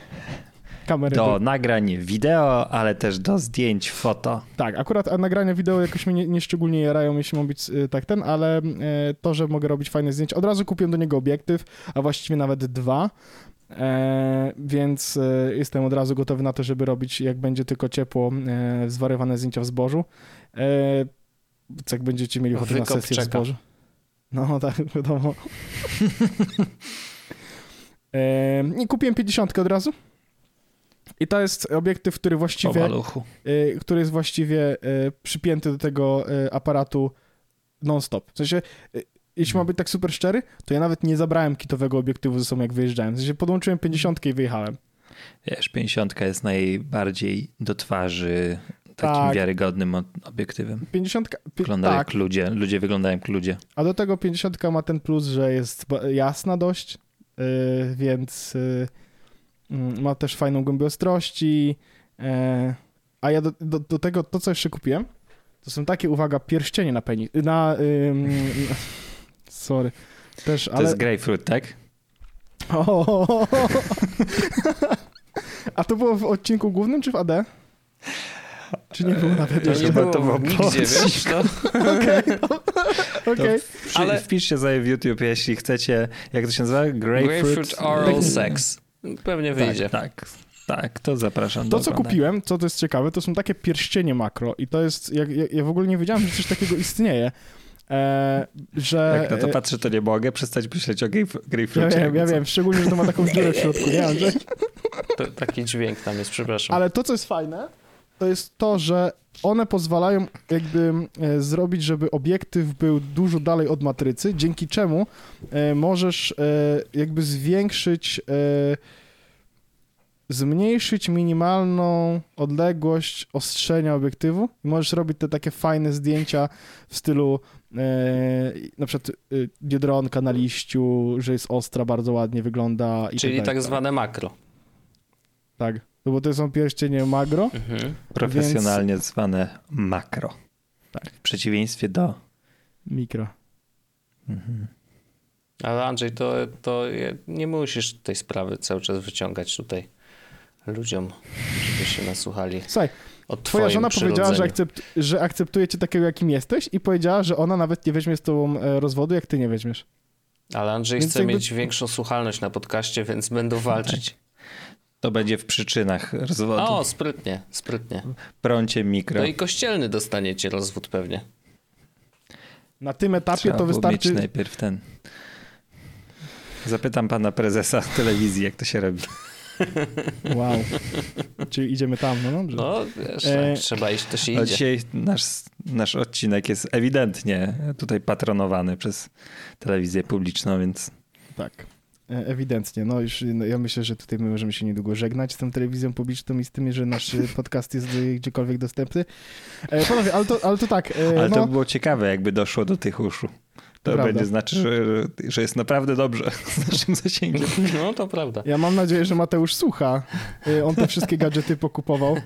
Kamery. do nagrań wideo, ale też do zdjęć foto. Tak, akurat a nagrania wideo jakoś mnie nie, nie szczególnie jarają, jeśli mam być y, tak ten, ale y, to, że mogę robić fajne zdjęcia. Od razu kupiłem do niego obiektyw, a właściwie nawet dwa. E, więc e, jestem od razu gotowy na to, żeby robić, jak będzie tylko ciepło, e, zwariowane zdjęcia w zbożu. E, co jak będziecie mieli ochotę na sesję w zbożu. No tak, wiadomo. e, I kupiłem 50 od razu. I to jest obiektyw, który właściwie y, który jest właściwie y, przypięty do tego y, aparatu non-stop. W sensie, y, jeśli mam być tak super szczery, to ja nawet nie zabrałem kitowego obiektywu ze sobą, jak wyjeżdżałem. W sensie, podłączyłem 50 i wyjechałem. Wiesz, 50 jest najbardziej do twarzy takim Tak. wiarygodnym obiektywem. 50, pi- Wygląda tak, jak ludzie. Ludzie wyglądają jak ludzie. a do tego 50 ma ten plus, że jest jasna dość, y, więc y, mm, ma też fajną głębię ostrości. e, a ja do, do, do tego, to co jeszcze kupiłem, to są takie, uwaga, pierścienie na penis, na... sorry. Też, To ale... jest grapefruit, tak? O! A to było w odcinku głównym czy w AD? Czy nie było nawet To nie było to było nigdzie, wiesz, to... Okej. Przy, Ale- Wpiszcie sobie w YouTube, jeśli chcecie, jak to się nazywa? Grapefruit, Grapefruit oral sex. Pewnie wyjdzie. Tak, tak, tak, to zapraszam To, do co oglądania. kupiłem, co to jest ciekawe, to są takie pierścienie makro i to jest, ja, ja, ja w ogóle nie wiedziałem, że coś takiego istnieje, e, że... Jak na to patrzę, to nie mogę przestać myśleć o grape- ja wiem, ja wiem, szczególnie, że to ma taką dziurę w środku, nie Andrzej? To, taki dźwięk tam jest, przepraszam. Ale to, co jest fajne, to jest to, że one pozwalają jakby e, zrobić, żeby obiektyw był dużo dalej od matrycy, dzięki czemu e, możesz e, jakby zwiększyć, zmniejszyć minimalną odległość ostrzenia obiektywu i możesz robić te takie fajne zdjęcia w stylu na przykład biedronka na liściu, że jest ostra, bardzo ładnie wygląda. I Czyli tak, dalej. tak zwane makro. Tak, no bo to są pierścienie magro, Mhm. Profesjonalnie zwane makro. Tak. W przeciwieństwie do... mikro. Mhm. Ale Andrzej, to, to nie musisz tej sprawy cały czas wyciągać tutaj ludziom, żeby się nasłuchali Słuchaj, od twoja żona powiedziała, że, akcept, że akceptuje cię takiego, jakim jesteś i powiedziała, że ona nawet nie weźmie z tobą e, rozwodu, jak ty nie weźmiesz. Ale Andrzej Więc chce jakby- mieć większą słuchalność na podcaście, więc będą walczyć. To będzie w przyczynach rozwodu. O, sprytnie, sprytnie. Prącie mikro. No i kościelny dostaniecie rozwód pewnie. Na tym etapie Trzeba to wystarczy... mieć najpierw ten... Zapytam pana prezesa telewizji, jak to się robi. Wow. Czyli idziemy tam, no dobrze. No, wiesz, E, jak trzeba iść, to się No idzie. dzisiaj nasz, nasz odcinek jest ewidentnie tutaj patronowany przez telewizję publiczną, więc Tak. E, Ewidentnie. No już no, ja myślę, że tutaj my możemy się niedługo żegnać z tą telewizją publiczną i z tym, że nasz e, podcast jest gdziekolwiek dostępny. E, panowie, ale to, ale to tak. E, Ale no, to by było ciekawe, jakby doszło do tych uszu. To Prawda. będzie znaczy, że, że jest naprawdę dobrze z naszym zasięgiem. No, to prawda. Ja mam nadzieję, że Mateusz słucha. E, On te wszystkie gadżety pokupował.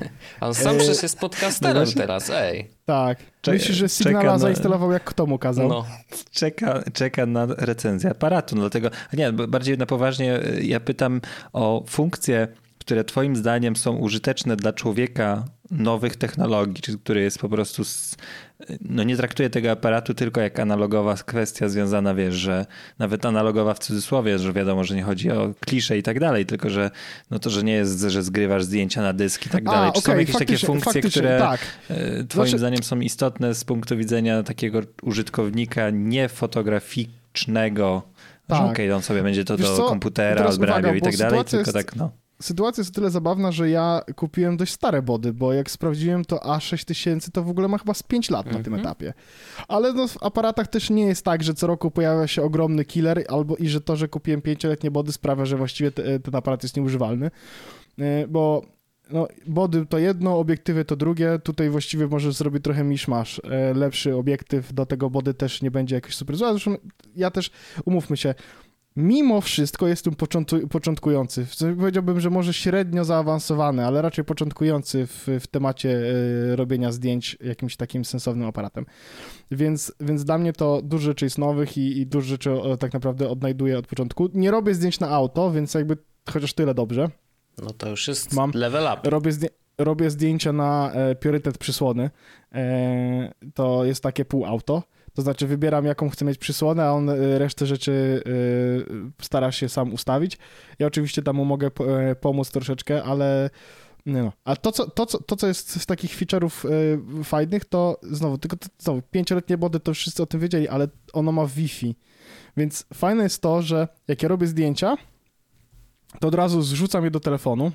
A on sam E, przecież jest podcasterem no właśnie. teraz, ej. Tak. Cze- Myślisz, że czeka Signala na- zainstalował jak kto mu kazał? No. Czeka, czeka na recenzję aparatu, no dlatego, nie, bardziej na poważnie y, ja pytam o funkcje, które twoim zdaniem są użyteczne dla człowieka nowych technologii, czy który jest po prostu, z, no nie traktuje tego aparatu tylko jak analogowa kwestia związana, wiesz, że nawet analogowa w cudzysłowie, że wiadomo, że nie chodzi o klisze i tak dalej, tylko że no to, że nie jest, że zgrywasz zdjęcia na dysk i tak A, dalej. Czy są okej, jakieś takie funkcje, które tak. e, twoim Znaczy- zdaniem są istotne z punktu widzenia takiego użytkownika niefotograficznego, że Tak. okej, on sobie będzie to Wiesz do co? komputera odbrawiał i tak dalej, tylko jest- tak no. Sytuacja jest o tyle zabawna, że ja kupiłem dość stare body, bo jak sprawdziłem, to A6000 to w ogóle ma chyba z 5 lat na tym Mhm. etapie. Ale no, w aparatach też nie jest tak, że co roku pojawia się ogromny killer, albo i że to, że kupiłem 5-letnie body sprawia, że właściwie te, ten aparat jest nieużywalny. E, Bo no, body to jedno, obiektywy to drugie. Tutaj właściwie możesz zrobić trochę miszmasz. E, Lepszy obiektyw do tego body też nie będzie jakoś super zły. Zresztą ja też, umówmy się, mimo wszystko jestem początku, początkujący. Powiedziałbym, że może średnio zaawansowany, ale raczej początkujący w, w temacie e, robienia zdjęć jakimś takim sensownym aparatem. Więc, więc dla mnie to dużo rzeczy jest nowych i, i dużo rzeczy tak naprawdę odnajduję od początku. Nie robię zdjęć na auto, więc jakby chociaż tyle dobrze. No to już jest Mam- level up. Robię, zdję- robię zdjęcia na e, priorytet przysłony. E, to jest takie półauto. To znaczy wybieram, jaką chcę mieć przysłonę, a on e, resztę rzeczy e, stara się sam ustawić. Ja oczywiście tam mu mogę e, pomóc troszeczkę, ale no. A to, co, to, co, to, co jest z takich feature'ów e, fajnych, to znowu, tylko to, znowu, pięcioletnie body to wszyscy o tym wiedzieli, ale ono ma Wi-Fi. Więc fajne jest to, że jak ja robię zdjęcia, to od razu zrzucam je do telefonu,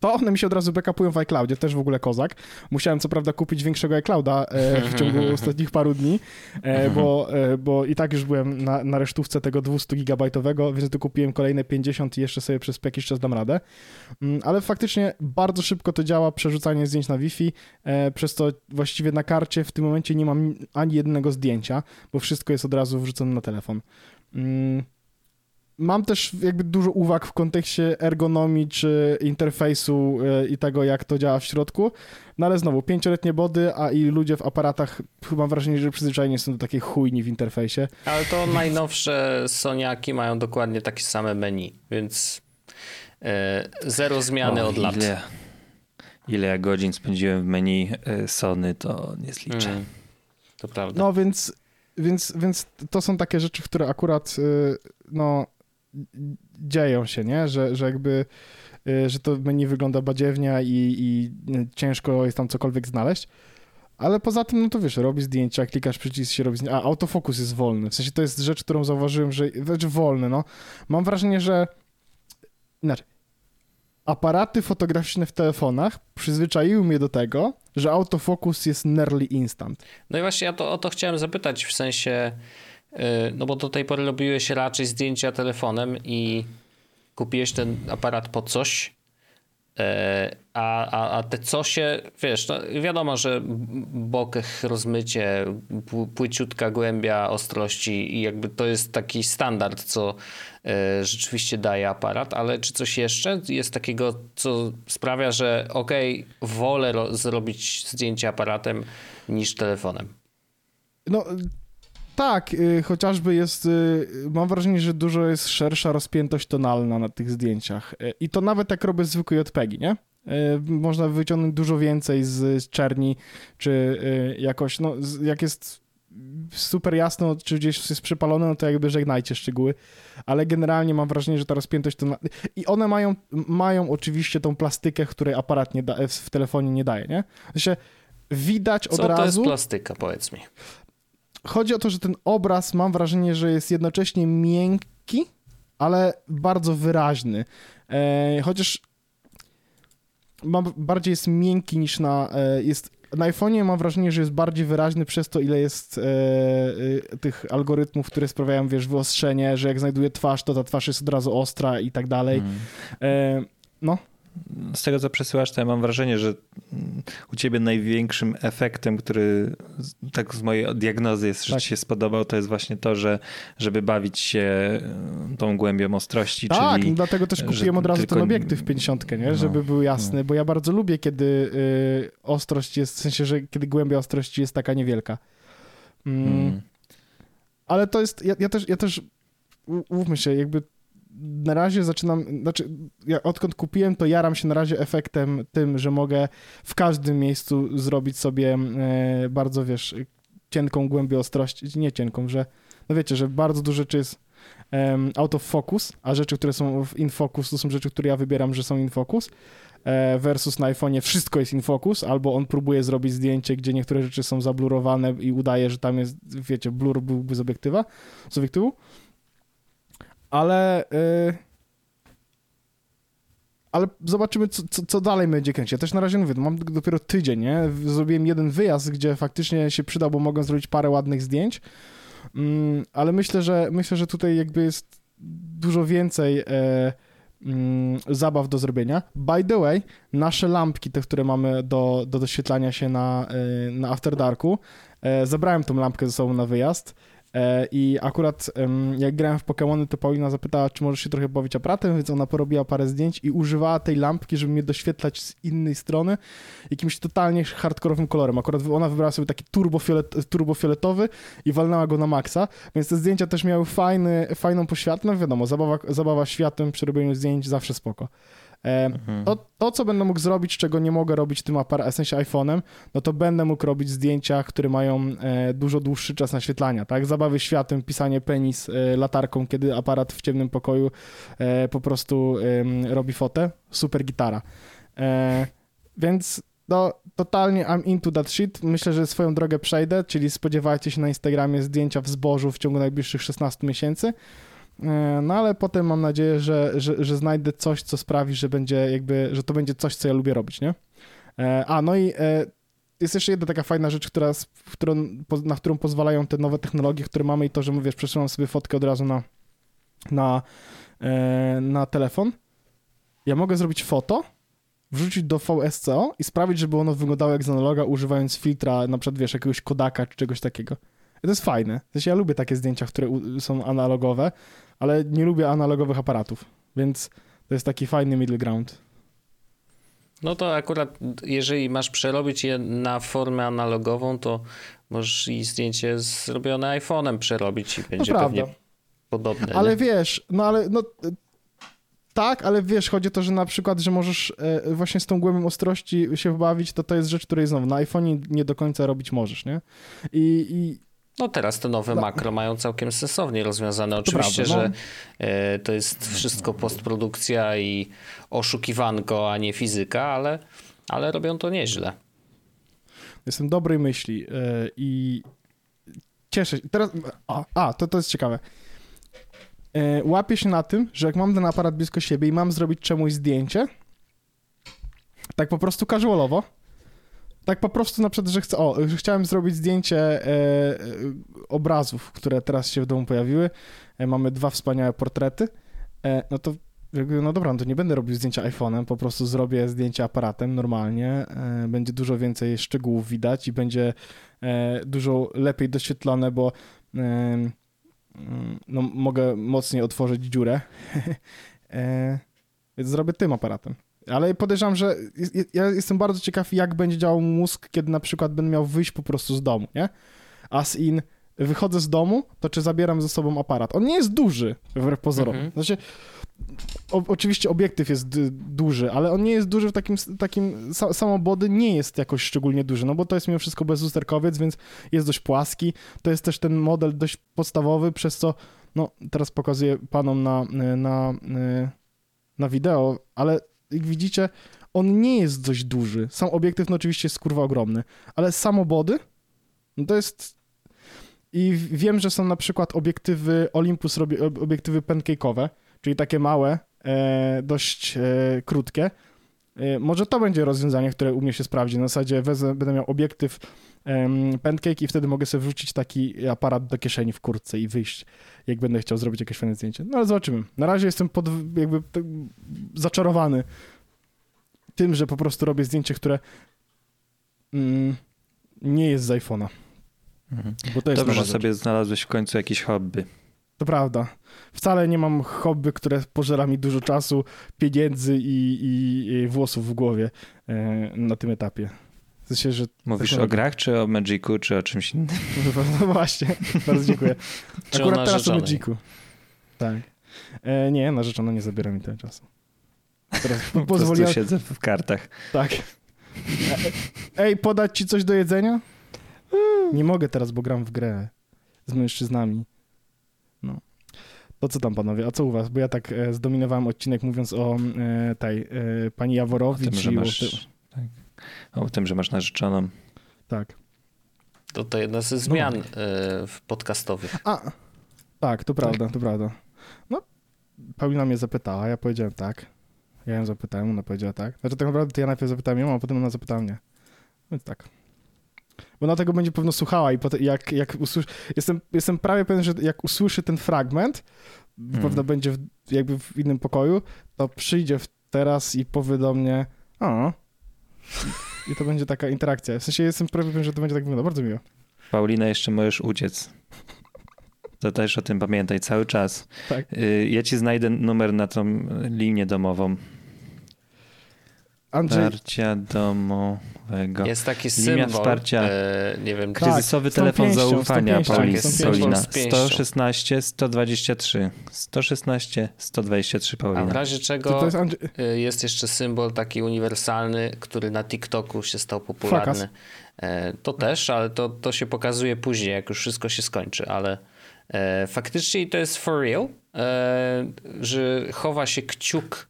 to one mi się od razu backupują w iCloudzie, też w ogóle kozak. Musiałem co prawda kupić większego iClouda e, w ciągu ostatnich paru dni, e, bo, e, bo i tak już byłem na, na resztówce tego 200 gigabajtowego, więc tu kupiłem kolejne 50 i jeszcze sobie przez jakiś czas dam radę. Mm, Ale faktycznie bardzo szybko to działa, przerzucanie zdjęć na Wi-Fi, przez to właściwie na karcie w tym momencie nie mam ani jednego zdjęcia, bo wszystko jest od razu wrzucone na telefon. Mam też jakby dużo uwag w kontekście ergonomii czy interfejsu e, i tego, jak to działa w środku. No ale znowu, pięcioletnie body, a i ludzie w aparatach, chyba mam wrażenie, że przyzwyczajeni są do takiej chujni w interfejsie. Ale to najnowsze Soniaki mają dokładnie takie same menu, więc e, zero zmiany O, od lat. Ile, ile ja godzin spędziłem w menu y, Sony, to nie zliczę. Mm, to prawda. No więc, więc, więc to są takie rzeczy, które akurat no, dzieją się, nie? Że, że jakby y, że to menu wygląda badziewnia i, i ciężko jest tam cokolwiek znaleźć. Ale poza tym, no to wiesz, robi zdjęcia, klikasz przycisk, się robi zdjęcia, a autofokus jest wolny. W sensie to jest rzecz, którą zauważyłem, że znaczy wolny, no. Mam wrażenie, że inaczej. aparaty fotograficzne w telefonach przyzwyczaiły mnie do tego, że autofokus jest nearly instant. No i właśnie ja to, o to chciałem zapytać, w sensie, no bo do tej pory robiłeś raczej zdjęcia telefonem i kupiłeś ten aparat po coś, yy, a, a, a te cosie, wiesz, no wiadomo, że bokech, rozmycie, pł- płyciutka głębia ostrości i jakby to jest taki standard, co yy, rzeczywiście daje aparat, ale czy coś jeszcze jest takiego, co sprawia, że okej, wolę ro- zrobić zdjęcie aparatem niż telefonem? No tak, y, chociażby jest, y, mam wrażenie, że dużo jest szersza rozpiętość tonalna na tych zdjęciach. Y, I to nawet jak robię zwykłe JPEGi, nie? Można wyciągnąć dużo więcej z, czerni, czy jakoś, no z- jak jest super jasno, czy gdzieś jest przypalone, no to jakby żegnajcie szczegóły, ale generalnie mam wrażenie, że ta rozpiętość tonalna... I one mają, mają oczywiście tą plastykę, której aparat nie da, w telefonie nie daje, nie? Sensie widać od Co razu... to jest plastyka, powiedz mi? Chodzi o to, że ten obraz mam wrażenie, że jest jednocześnie miękki, ale bardzo wyraźny. E, chociaż mam, bardziej jest miękki niż na. E, jest, na iPhone'ie mam wrażenie, że jest bardziej wyraźny przez to, ile jest e, e, tych algorytmów, które sprawiają, wiesz, wyostrzenie, że jak znajduję twarz, to ta twarz jest od razu ostra i tak dalej. Mm. No, Z tego, co przesyłasz, to ja mam wrażenie, że u ciebie największym efektem, który tak z mojej diagnozy jest, że Tak. ci się spodobał, to jest właśnie to, że żeby bawić się y, tą głębią ostrości, Tak, czyli no dlatego też że kupiłem od razu tylko- ten obiektyw 50, nie? No, żeby był jasny, bo ja bardzo lubię, kiedy y, ostrość jest, w sensie, że kiedy głębia ostrości jest taka niewielka. Mm, Mm. Ale to jest, ja, ja też, ja też, umówmy się, jakby na razie zaczynam, znaczy ja odkąd kupiłem, to jaram się na razie efektem tym, że mogę w każdym miejscu zrobić sobie e, bardzo, wiesz, cienką głębię ostrości, nie cienką, że, no wiecie, że bardzo dużo rzeczy jest um, out of focus, a rzeczy, które są w in focus, to są rzeczy, które ja wybieram, że są in focus, e, versus na iPhone'ie wszystko jest in focus, albo on próbuje zrobić zdjęcie, gdzie niektóre rzeczy są zablurowane i udaje, że tam jest, wiecie, blur byłby z obiektywa, z obiektywu, ale y, ale zobaczymy, co, co, co dalej będzie kręcić. Ja też na razie mówię, no mam dopiero tydzień, nie? Zrobiłem jeden wyjazd, gdzie faktycznie się przydał, bo mogę zrobić parę ładnych zdjęć, Mm, ale myślę, że myślę, że tutaj jakby jest dużo więcej e, mm, zabaw do zrobienia. By the way, nasze lampki, te, które mamy do, do doświetlania się na, e, na After Darku, e, zabrałem tą lampkę ze sobą na wyjazd i akurat jak grałem w Pokémony, to Paulina zapytała, czy możesz się trochę bawić aparatem, więc ona porobiła parę zdjęć i używała tej lampki, żeby mnie doświetlać z innej strony jakimś totalnie hardkorowym kolorem. Akurat ona wybrała sobie taki turbofiolet, turbofioletowy i walnęła go na maksa, więc te zdjęcia też miały fajny, fajną poświatę. No wiadomo, zabawa, zabawa światłem przy robieniu zdjęć zawsze spoko. E, Mhm. to, to, co będę mógł zrobić, czego nie mogę robić tym aparatem, w sensie iPhone'em, no to będę mógł robić zdjęcia, które mają e, dużo dłuższy czas naświetlania, tak? Zabawy światłem, pisanie penis e, latarką, kiedy aparat w ciemnym pokoju po prostu robi fotę. Super gitara. Więc no, totalnie I'm into that shit. Myślę, że swoją drogę przejdę, czyli spodziewajcie się na Instagramie zdjęcia w zbożu w ciągu najbliższych 16 miesięcy. E, No ale potem mam nadzieję, że, że, że znajdę coś, co sprawi, że będzie jakby, że to będzie coś, co ja lubię robić, nie? E, A, no i e, jest jeszcze jedna taka fajna rzecz, która, na którą pozwalają te nowe technologie, które mamy i to, że mówisz, przesyłam sobie fotkę od razu na, na, na telefon. Ja mogę zrobić foto, wrzucić do VSCO i sprawić, żeby ono wyglądało jak z analoga, używając filtra, na przykład, wiesz, jakiegoś Kodaka czy czegoś takiego. To jest fajne. Sensie ja lubię takie zdjęcia, które są analogowe, ale nie lubię analogowych aparatów, więc to jest taki fajny middle ground. No to akurat, jeżeli masz przerobić je na formę analogową, to możesz i zdjęcie zrobione iPhone'em przerobić i będzie prawda. pewnie podobne. Ale nie? wiesz, no ale no tak, ale wiesz, chodzi o to, że na przykład, że możesz e, właśnie z tą głębią ostrości się bawić, to to jest rzecz, której znowu na iPhone'ie nie do końca robić możesz, nie? I, i No teraz te nowe No. makro mają całkiem sensownie rozwiązane. Oczywiście, prawda, no. że e, to jest wszystko postprodukcja i oszukiwanko, a nie fizyka, ale, ale robią to nieźle. jestem dobrej myśli e, i cieszę się. Teraz, a, a to, to jest ciekawe. E, Łapię się na tym, że jak mam ten aparat blisko siebie i mam zrobić czemuś zdjęcie, Tak po prostu casualowo. Tak po prostu na przykład, że chcę, o, że chciałem zrobić zdjęcie e, e, obrazów, które teraz się w domu pojawiły. E, mamy dwa wspaniałe portrety. E, no to jakby, no dobra, no to nie będę robił zdjęcia iPhone'em, po prostu zrobię zdjęcie aparatem normalnie. E, będzie dużo więcej szczegółów widać i będzie e, dużo lepiej doświetlone, bo mm, no, mogę mocniej otworzyć dziurę. więc zrobię tym aparatem. Ale podejrzewam, że jest- ja jestem bardzo ciekaw, jak będzie działał mózg, kiedy na przykład będę miał wyjść po prostu z domu, nie? As in, wychodzę z domu, to czy zabieram ze sobą aparat? On nie jest duży, wbrew pozorom. Mhm. Znaczy, o, oczywiście obiektyw jest duży, ale on nie jest duży w takim, takim sa, samobody nie jest jakoś szczególnie duży, no bo to jest mimo wszystko bezusterkowiec, więc jest dość płaski. To jest też ten model dość podstawowy, przez co, no teraz pokazuję panom na, na, na wideo, ale jak widzicie, on nie jest dość duży. Sam obiektyw no oczywiście jest kurwa ogromny, ale samobody, no to jest... I wiem, że są na przykład obiektywy Olympus, obiektywy pancake'owe, czyli takie małe, e, dość e, krótkie. E, może to będzie rozwiązanie, które u mnie się sprawdzi. Na zasadzie wezmę, będę miał obiektyw em, pancake i wtedy mogę sobie wrzucić taki aparat do kieszeni w kurtce i wyjść, jak będę chciał zrobić jakieś fajne zdjęcie. No ale zobaczymy. Na razie jestem pod, jakby tak zaczarowany tym, że po prostu robię zdjęcie, które mm, nie jest z iPhone'a. Mhm. Dobrze, że sobie znalazłeś w końcu jakieś hobby. To prawda. Wcale nie mam hobby, które pożera mi dużo czasu, pieniędzy i, i, i włosów w głowie e, na tym etapie. W sensie, że... Mówisz tak o grach, czy o Magicu, czy o czymś innym? No właśnie, bardzo dziękuję. Akurat teraz o? Magicu. Tak. E, nie, narzeczona nie zabiera mi tyle czasu. Teraz po- pozwoliłem... siedzę w kartach. Tak. E, Ej, podać ci coś do jedzenia? Nie mogę teraz, bo gram w grę z mężczyznami. No. To co tam, panowie? A co u was? Bo ja tak e, zdominowałem odcinek mówiąc o e, tej e, pani O Jaworowicz tym, że i o masz, tym- tak. o tym, że masz narzeczoną. Tak. To, to jedna ze zmian e, w podcastowych. A, tak, to prawda, to prawda. No, Paulina mnie zapytała, ja powiedziałem tak. Ja ją zapytałem, ona powiedziała tak. Znaczy tak naprawdę to ja najpierw zapytałem ją, a potem ona zapytała mnie. Więc tak. Bo ona tego będzie pewno słuchała i potem jak, jak usłyszy... Jestem, jestem prawie pewien, że jak usłyszy ten fragment, Mhm. pewno będzie w, jakby w innym pokoju, to przyjdzie w teraz i powie do mnie a i to będzie taka interakcja. W sensie jestem prawie pewien, że to będzie tak wyglądało. Bardzo miło. Paulina, jeszcze możesz uciec. To też o tym pamiętaj cały czas. Tak. Y, Ja ci znajdę numer na tą linię domową. Andrzej, Wsparcia domowego. Jest taki Linia symbol, wsparcia. e, nie wiem, Tak. Kryzysowy tą telefon pięścią, zaufania, pięścią, Paulina. pięścią. Paulina. Z pięścią. 116 123. 116 123 a w Paulina. razie to, czego to jest Andrzej... e, jest jeszcze symbol taki uniwersalny, który na TikToku się stał popularny. E, To też, ale to, to się pokazuje później, jak już wszystko się skończy, ale e, faktycznie to jest for real, e, że chowa się kciuk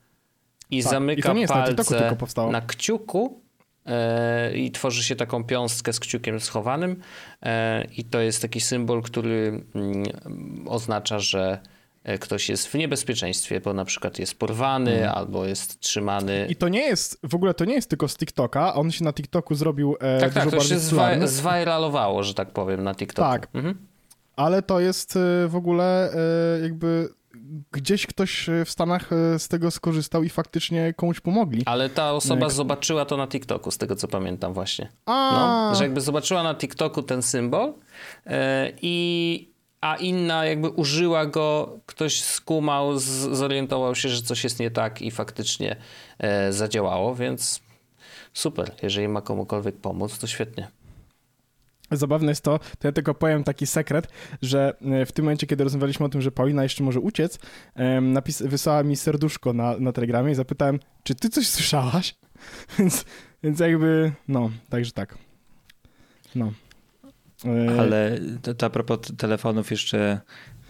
i Tak, i zamyka to nie jest na TikToku palce tylko powstało. na kciuku e, i tworzy się taką piąstkę z kciukiem schowanym e, i to jest taki symbol, który mm, oznacza, że e, ktoś jest w niebezpieczeństwie, bo na przykład jest porwany Mhm. albo jest trzymany. I to nie jest, w ogóle to nie jest tylko z TikToka, on się na TikToku zrobił e, tak, dużo tak, to się zwa- zwajralowało, że tak powiem, na TikToku. Tak. Mhm. ale to jest e, w ogóle e, jakby gdzieś ktoś e, w Stanach e, z tego skorzystał i faktycznie komuś pomogli. Ale ta osoba Jak- zobaczyła to na TikToku, z tego co pamiętam właśnie. A, No, że jakby zobaczyła na TikToku ten symbol e, i a inna jakby użyła go, ktoś skumał, zorientował się, że coś jest nie tak i faktycznie e, zadziałało, więc super. Jeżeli ma komukolwiek pomóc, to świetnie. Zabawne jest to, to ja tylko powiem taki sekret, że e, w tym momencie, kiedy rozmawialiśmy o tym, że Paulina jeszcze może uciec, napis, wysłała mi serduszko na, na telegramie i zapytałem, czy ty coś słyszałaś? więc, więc jakby, no, także tak. No. E, Ale to, to a propos telefonów jeszcze...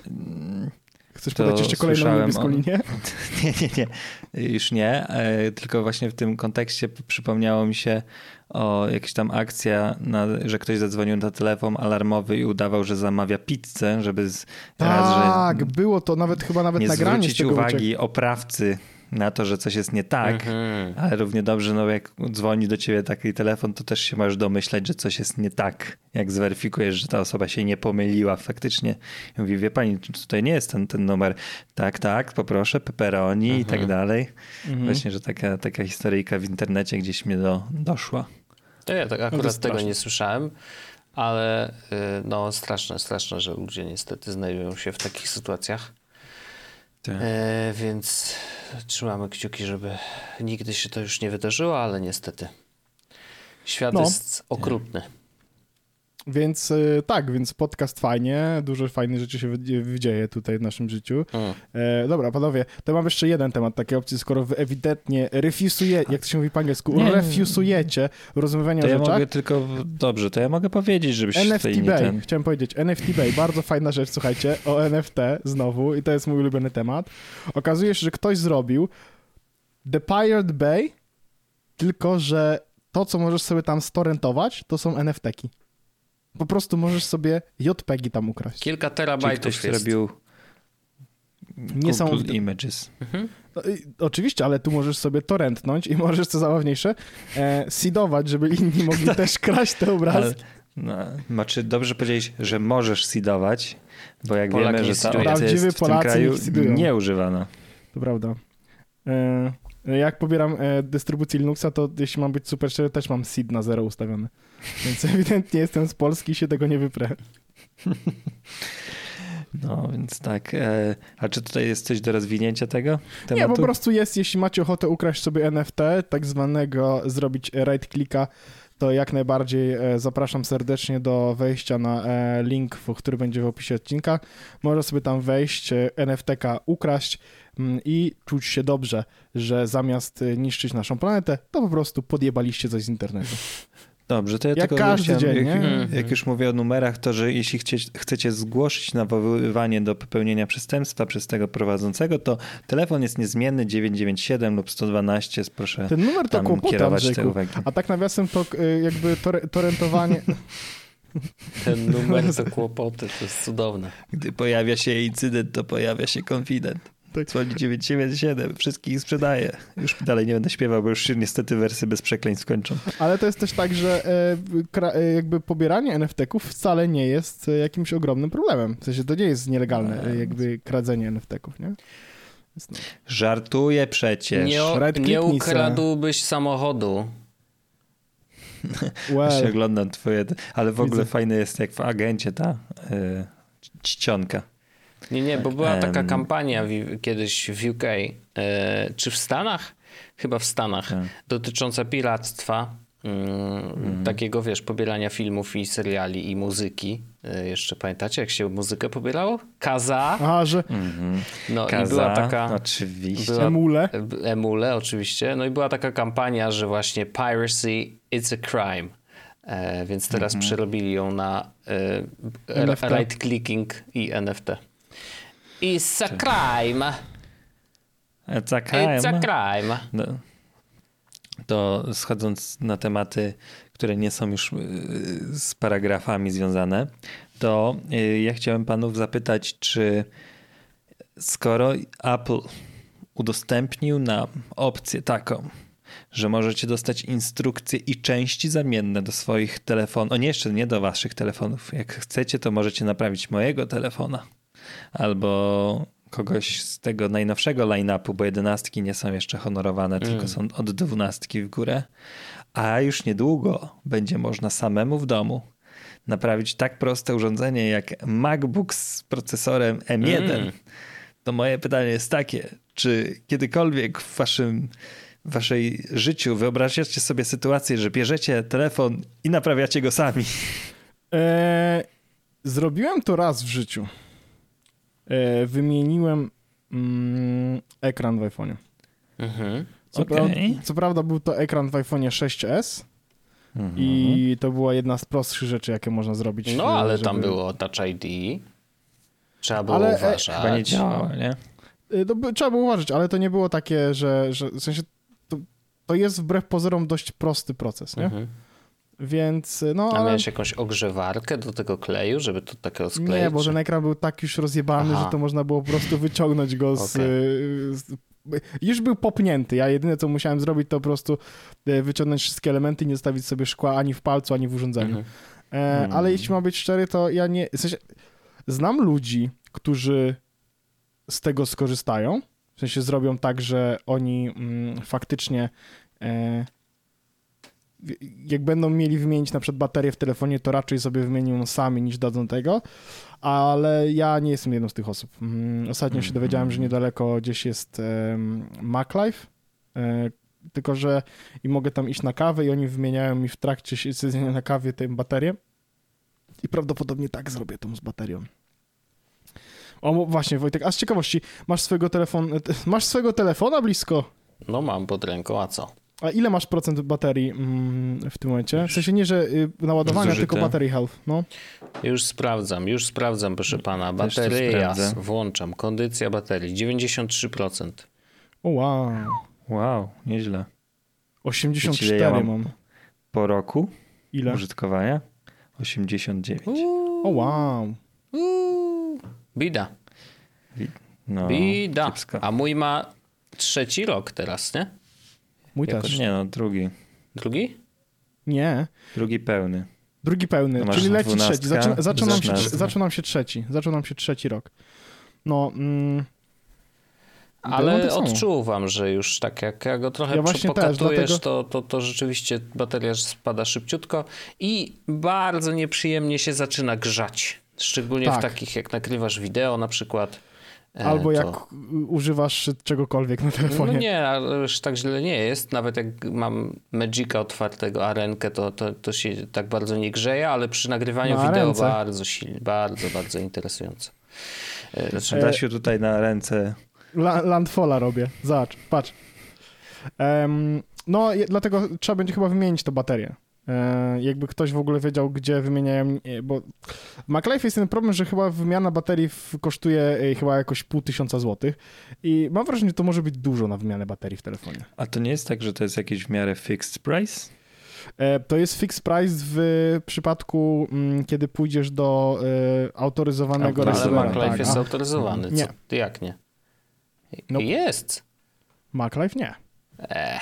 mm, Chcesz podać jeszcze kolejną niebieską linię? Nie, nie, nie. Już nie. e, Tylko właśnie w tym kontekście przypomniało mi się o jakaś tam akcja, na, że ktoś zadzwonił na telefon alarmowy i udawał, że zamawia pizzę, żeby z, raz, że Tak, było to nawet chyba nawet nie nagranie z zwrócić tego uwagi oprawcy na to, że coś jest nie tak, Mhm. ale równie dobrze, no jak dzwoni do ciebie taki telefon, to też się możesz domyślać, że coś jest nie tak. Jak zweryfikujesz, że ta osoba się nie pomyliła faktycznie. I mówi, wie pani, tutaj nie jest ten, ten numer. Tak, tak, poproszę, pepperoni i tak dalej. Właśnie, że taka, taka historyjka w internecie gdzieś mnie do, doszła. Ja tak akurat jest tego nie słyszałem, ale y, no straszne, straszne, że ludzie niestety znajdują się w takich sytuacjach. Tak. E, więc trzymamy kciuki, żeby nigdy się to już nie wydarzyło, ale niestety. Świat No. jest okrutny. Więc y, tak, więc podcast fajnie, dużo fajnych rzeczy się wy- wydzieje tutaj w naszym życiu. E, dobra, panowie, to mam jeszcze jeden temat takiej opcji, skoro wy ewidentnie refusujecie, jak to się mówi po angielsku, Nie. refusujecie rozmawiania To o ja rzeczach. mogę tylko, dobrze, to ja mogę powiedzieć, żebyś NFT tutaj nie Bay, ten... chciałem powiedzieć, NFT Bay, bardzo fajna rzecz, słuchajcie, o NFT znowu i to jest mój ulubiony temat. Okazuje się, że ktoś zrobił The Pirate Bay, tylko że to, co możesz sobie tam storentować, to są NFT-ki. Po prostu możesz sobie JPEGi tam ukraść. Kilka Czyli terabajtów ktoś jest. zrobił Nie są... Google Images. No, y, Oczywiście, ale tu możesz sobie torrentnąć i możesz, co zabawniejsze, e, seedować, żeby inni mogli też kraść te Ale, obrazki. no, znaczy dobrze powiedzieć, że możesz seedować, bo jak Polak wiemy, że ta opcja jest w tym kraju nie nieużywana. To prawda. E, jak pobieram e, dystrybucję Linuxa, to jeśli mam być super szczery, też mam seed na zero ustawiony. Więc ewidentnie jestem z Polski i się tego nie wyprę. No, więc tak. E, a czy tutaj jest coś do rozwinięcia tego Nie, tematu? po prostu jest, jeśli macie ochotę ukraść sobie NFT, tak zwanego zrobić right clicka, to jak najbardziej e, zapraszam serdecznie do wejścia na e, link, który będzie w opisie odcinka. Można sobie tam wejść, e, NFT-ka ukraść mm, i czuć się dobrze, że zamiast niszczyć naszą planetę, to po prostu podjebaliście coś z internetu. Dobrze, to ja Jak tylko każdy chciałem, dzień, jak, nie? Mhm. jak już mówię o numerach, to że jeśli chcecie, chcecie zgłosić nawoływanie do popełnienia przestępstwa przez tego prowadzącego, to telefon jest niezmienny 997 lub 112, proszę Ten numer to tam kłopot, kierować te Andrzejku. uwagi. A tak nawiasem to e, jakby tore, torentowanie... Ten numer to kłopoty, to jest cudowne. Gdy pojawia się incydent, to pojawia się konfident. Tak. Dzwoni 997, wszystkich sprzedaje. Już dalej nie będę śpiewał, bo już się niestety wersy bez przekleństw kończą. Ale to jest też tak, że e, e, jakby pobieranie NFT-ków wcale nie jest e, jakimś ogromnym problemem. W sensie to nie jest nielegalne e, jakby kradzenie NFT-ków, nie? No. Żartuję przecież. Nie, o, nie ukradłbyś samochodu. Well, oglądam twoje, ale w ogóle Widzę. fajne jest jak w agencie ta y, czcionka. Nie, nie, bo była taka kampania w, kiedyś w UK, e, czy w Stanach? Chyba w Stanach, Tak. dotycząca piractwa. mm, Takiego, wiesz, pobierania filmów i seriali i muzyki. E, jeszcze pamiętacie, jak się muzykę pobierało? Kaza. aha, że Mhm. No Kaza, i była taka... oczywiście. była- emule. Emule, oczywiście. No i była taka kampania, że właśnie piracy it's a crime. E, więc teraz Mhm. przerobili ją na e, right clicking i NFT. It's a crime. It's a It's a crime. crime. No. To schodząc na tematy, które nie są już y, z paragrafami związane, to y, ja chciałem panów zapytać, czy skoro Apple udostępnił nam opcję taką, że możecie dostać instrukcje i części zamienne do swoich telefonów, o nie jeszcze nie do waszych telefonów, jak chcecie, to możecie naprawić mojego telefona albo kogoś z tego najnowszego line-upu, bo jedenastki nie są jeszcze honorowane, tylko są od dwunastki w górę. A już niedługo będzie można samemu w domu naprawić tak proste urządzenie jak MacBook z procesorem M1. Mm. To moje pytanie jest takie, czy kiedykolwiek w waszym w waszej życiu wyobrażacie sobie sytuację, że bierzecie telefon i naprawiacie go sami? E, zrobiłem to raz w życiu. E, wymieniłem mm, ekran w iPhone'ie. Mhm. Co, Okej. prawda, co prawda był to ekran w iPhone'ie 6s Mhm. i to była jedna z prostszych rzeczy, jakie można zrobić. No, e, ale żeby- tam było Touch ID. Trzeba było Ale, e, uważać. Chyba nie działało, nie? Y, To by, trzeba było uważać, ale to nie było takie, że, że w sensie to, to jest wbrew pozorom dość prosty proces, nie? Mhm. Więc y, no, A ale miałeś jakąś ogrzewarkę do tego kleju, żeby to takiego skleić? nie, bo ten ekran był tak już rozjebany, Aha. że to można było po prostu wyciągnąć go z, Okej. y, z już był popnięty. Ja jedyne, co musiałem zrobić, to po prostu e, wyciągnąć wszystkie elementy i nie zostawić sobie szkła ani w palcu, ani w urządzeniu. Mhm. E, ale jeśli ma być szczery, to ja nie... W sensie, znam ludzi, którzy z tego skorzystają. W sensie zrobią tak, że oni mm, faktycznie e, jak będą mieli wymienić na przykład baterię w telefonie, to raczej sobie wymienią sami niż dadzą tego, ale ja nie jestem jedną z tych osób. Mm, Ostatnio się dowiedziałem, że niedaleko gdzieś jest MacLife, e, tylko że i mogę tam iść na kawę i oni wymieniają mi w trakcie siedzenia na kawie tę baterię i prawdopodobnie tak zrobię tą z baterią. O, właśnie Wojtek, a z ciekawości, masz swojego telefonu, masz swojego telefona blisko? No mam pod ręką, a co? A ile masz procent baterii mm, w tym momencie? W sensie nie, że y, naładowania, Zużyte. tylko battery health, no. Już sprawdzam, już sprawdzam, proszę pana. Bateria, włączam. Kondycja baterii 93%. O wow, Wow, nieźle. 84 ja mam? mam. Po roku Ile? użytkowania 89. O wow. Bida, No, bida. kiepsko. A mój ma trzeci rok teraz, nie? Mój Jakoś- też. Nie no, drugi. Drugi? Nie. Drugi pełny. Drugi pełny, masz czyli leci trzeci. Zaczyna, zaczął, nam się, szesnastka. zaczął nam się trzeci. Zaczął nam się trzeci rok. No, mm, Ale tak odczuwam, że już tak jak ja go trochę Ja właśnie też, pokatujesz, dlatego- to, to, to rzeczywiście bateria spada szybciutko i bardzo nieprzyjemnie się zaczyna grzać. Szczególnie w Tak. takich, jak nagrywasz wideo na przykład. E, albo to- jak y, używasz czegokolwiek na telefonie. No nie, ale już tak źle nie jest. Nawet jak mam Magica otwartego, arenkę, to, to, to się tak bardzo nie grzeje, ale przy nagrywaniu Na wideo ręce. bardzo silnie, bardzo, bardzo interesujące. Znaczy, Dasiu tutaj na ręce. La, landfalla robię. Zobacz, patrz. Em, no, dlatego trzeba będzie chyba wymienić tę baterię. E, jakby ktoś w ogóle wiedział, gdzie wymieniają, e, bo w MacLife jest ten problem, że chyba wymiana baterii kosztuje e, chyba jakoś pół tysiąca złotych i mam wrażenie, że to może być dużo na wymianę baterii w telefonie. A to nie jest tak, że to jest jakiś w miarę fixed price? To jest fixed price w przypadku, mm, kiedy pójdziesz do autoryzowanego Ale ale. MacLife tak, jest a autoryzowany. Nie. Co? Ty Jak nie? Nope. Jest. MacLife nie. E,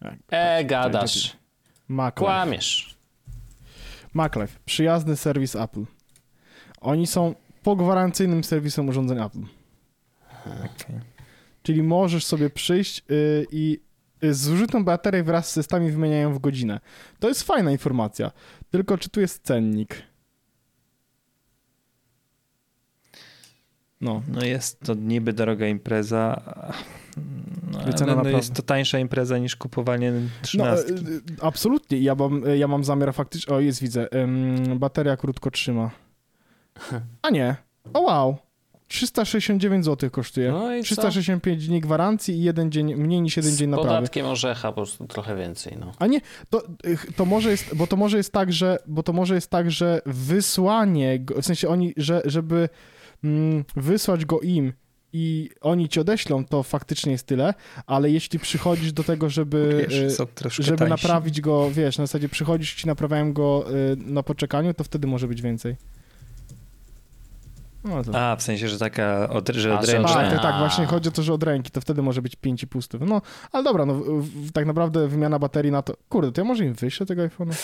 Tak, e gadasz. MacLife. Kłamiesz. MacLife, przyjazny serwis Apple. Oni są pogwarancyjnym serwisem urządzeń Apple. Okej. Czyli możesz sobie przyjść y, i y, zużytą baterię wraz z systemami wymieniają w godzinę. To jest fajna informacja. Tylko czy tu jest cennik? No. No jest to niby droga impreza, no, I cena ale no naprawdę. jest to tańsza impreza niż kupowanie No, trzynastki. y, y, absolutnie. Ja mam, ja mam zamiar faktycznie. O, jest, widzę. Ym, bateria krótko trzyma. A nie. O, wow. 369 zł kosztuje. No i co? 365 dni gwarancji i jeden dzień, mniej niż jeden dzień Z naprawy. podatkiem orzecha po prostu trochę więcej. No. A nie, to, to może jest, bo to może jest tak, że, bo to może jest tak, że wysłanie, w sensie oni, że, żeby mm, wysłać go im i oni ci odeślą, to faktycznie jest tyle, ale jeśli przychodzisz do tego, żeby, Wiesz, y, żeby tańsi. naprawić go, wiesz, na zasadzie przychodzisz, ci naprawiają go y, na poczekaniu, to wtedy może być więcej. No to... A, w sensie, że taka, od, że odręczna. Tak, tak, tak, właśnie chodzi o to, że od ręki, to wtedy może być 5,5 stówy. No, ale dobra, no w, w, tak naprawdę wymiana baterii na to, kurde, to ja może im wyślę tego iPhone'a?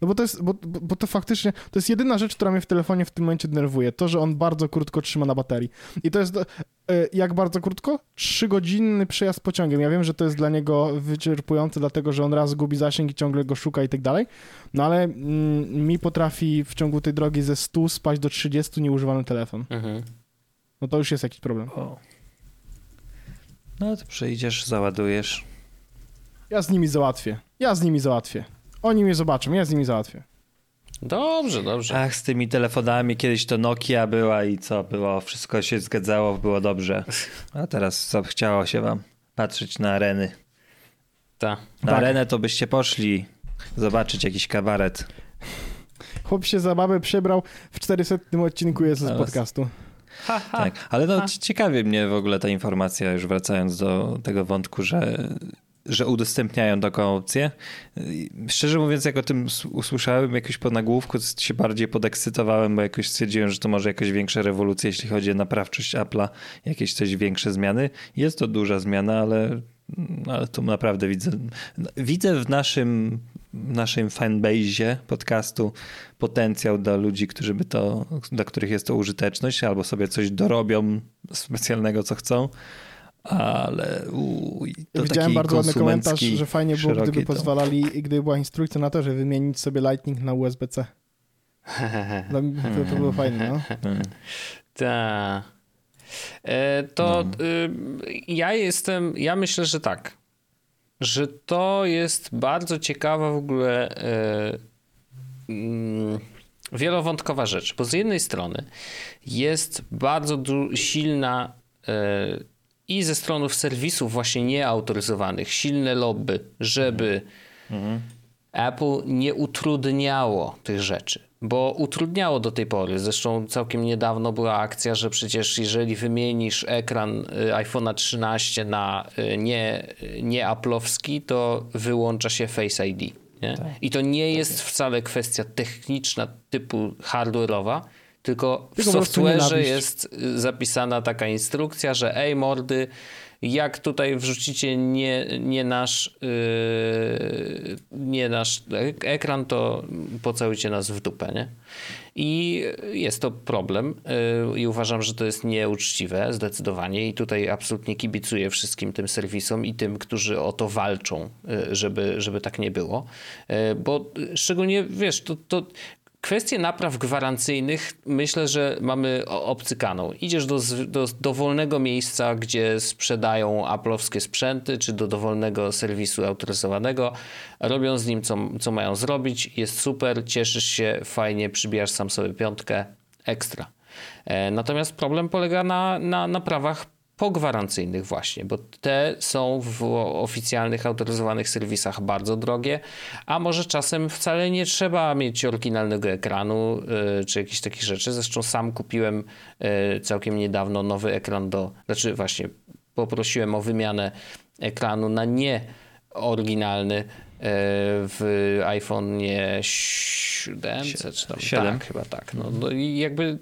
No bo to jest, bo, bo to faktycznie, to jest jedyna rzecz, która mnie w telefonie w tym momencie denerwuje, to, że on bardzo krótko trzyma na baterii. I to jest, e, jak bardzo krótko? Trzygodzinny przejazd pociągiem. Ja wiem, że to jest dla niego wyczerpujące, dlatego, że on raz gubi zasięg i ciągle go szuka i tak dalej, no ale mm, mi potrafi w ciągu tej drogi ze 100 spaść do 30 nieużywany telefon. Mhm. No to już jest jakiś problem. O. No to przyjdziesz, załadujesz. Ja z nimi załatwię. Ja z nimi załatwię. Oni mnie zobaczą, ja z nimi załatwię. Dobrze, dobrze. Ach, z tymi telefonami kiedyś to Nokia była i co było, wszystko się zgadzało, było dobrze. A teraz co, chciało się wam patrzeć na areny. Ta. Na Tak. arenę to byście poszli zobaczyć jakiś kabaret. Chłop się za babę przebrał w 400 odcinku jest z podcastu. Tak, ale no c- ciekawie mnie w ogóle ta informacja, już wracając do tego wątku, że że udostępniają taką opcję. Szczerze mówiąc, jak o tym usłyszałem jakoś po nagłówku, się bardziej podekscytowałem, bo jakoś stwierdziłem, że to może jakaś większa rewolucja, jeśli chodzi o naprawczość Apple'a, jakieś coś większe zmiany. Jest to duża zmiana, ale, ale to naprawdę widzę. Widzę w naszym w naszym fanbase podcastu potencjał dla ludzi, którzy by to, dla których jest to użyteczność, albo sobie coś dorobią specjalnego, co chcą. Ale uj, to Widziałem bardzo ładny komentarz, że fajnie było, gdyby to... pozwalali, gdyby była instrukcja na to, żeby wymienić sobie Lightning na USB-C. To, to, było fajne, no. Tak. To no. y, ja jestem, ja myślę, że tak że to jest bardzo ciekawa w ogóle yy, yy, wielowątkowa rzecz, bo z jednej strony jest bardzo silna yy, i ze stronów serwisów właśnie nieautoryzowanych, silne lobby, żeby mhm. Apple nie utrudniało tych rzeczy bo utrudniało do tej pory. Zresztą całkiem niedawno była akcja, że przecież jeżeli wymienisz ekran y, iPhone'a 13 na y, nie, nie Apple'owski, to wyłącza się Face ID. Tak. I to nie tak jest wcale kwestia techniczna typu hardware'owa, tylko w tylko software'ze jest zapisana taka instrukcja, że ej mordy, jak tutaj wrzucicie nie, nie, nasz, yy, nie nasz ekran, to pocałujcie nas w dupę, nie? I jest to problem yy, i uważam, że to jest nieuczciwe zdecydowanie i tutaj absolutnie kibicuję wszystkim tym serwisom i tym, którzy o to walczą, yy, żeby, żeby tak nie było, yy, bo szczególnie, wiesz, to, to Kwestię napraw gwarancyjnych myślę, że mamy obcykaną. Idziesz do, do dowolnego miejsca, gdzie sprzedają aplowskie sprzęty, czy do dowolnego serwisu autoryzowanego, robią z nim co, co mają zrobić, jest super, cieszysz się, fajnie, przybijasz sam sobie piątkę, ekstra. E, natomiast problem polega na, na naprawach pogwarancyjnych właśnie, bo te są w oficjalnych, autoryzowanych serwisach bardzo drogie, a może czasem wcale nie trzeba mieć oryginalnego ekranu yy, czy jakichś takich rzeczy. Zresztą sam kupiłem yy, całkiem niedawno nowy ekran do, znaczy właśnie poprosiłem o wymianę ekranu na nie oryginalny w iPhone 7 czy tam 7. Tak, chyba tak. No, no i jakby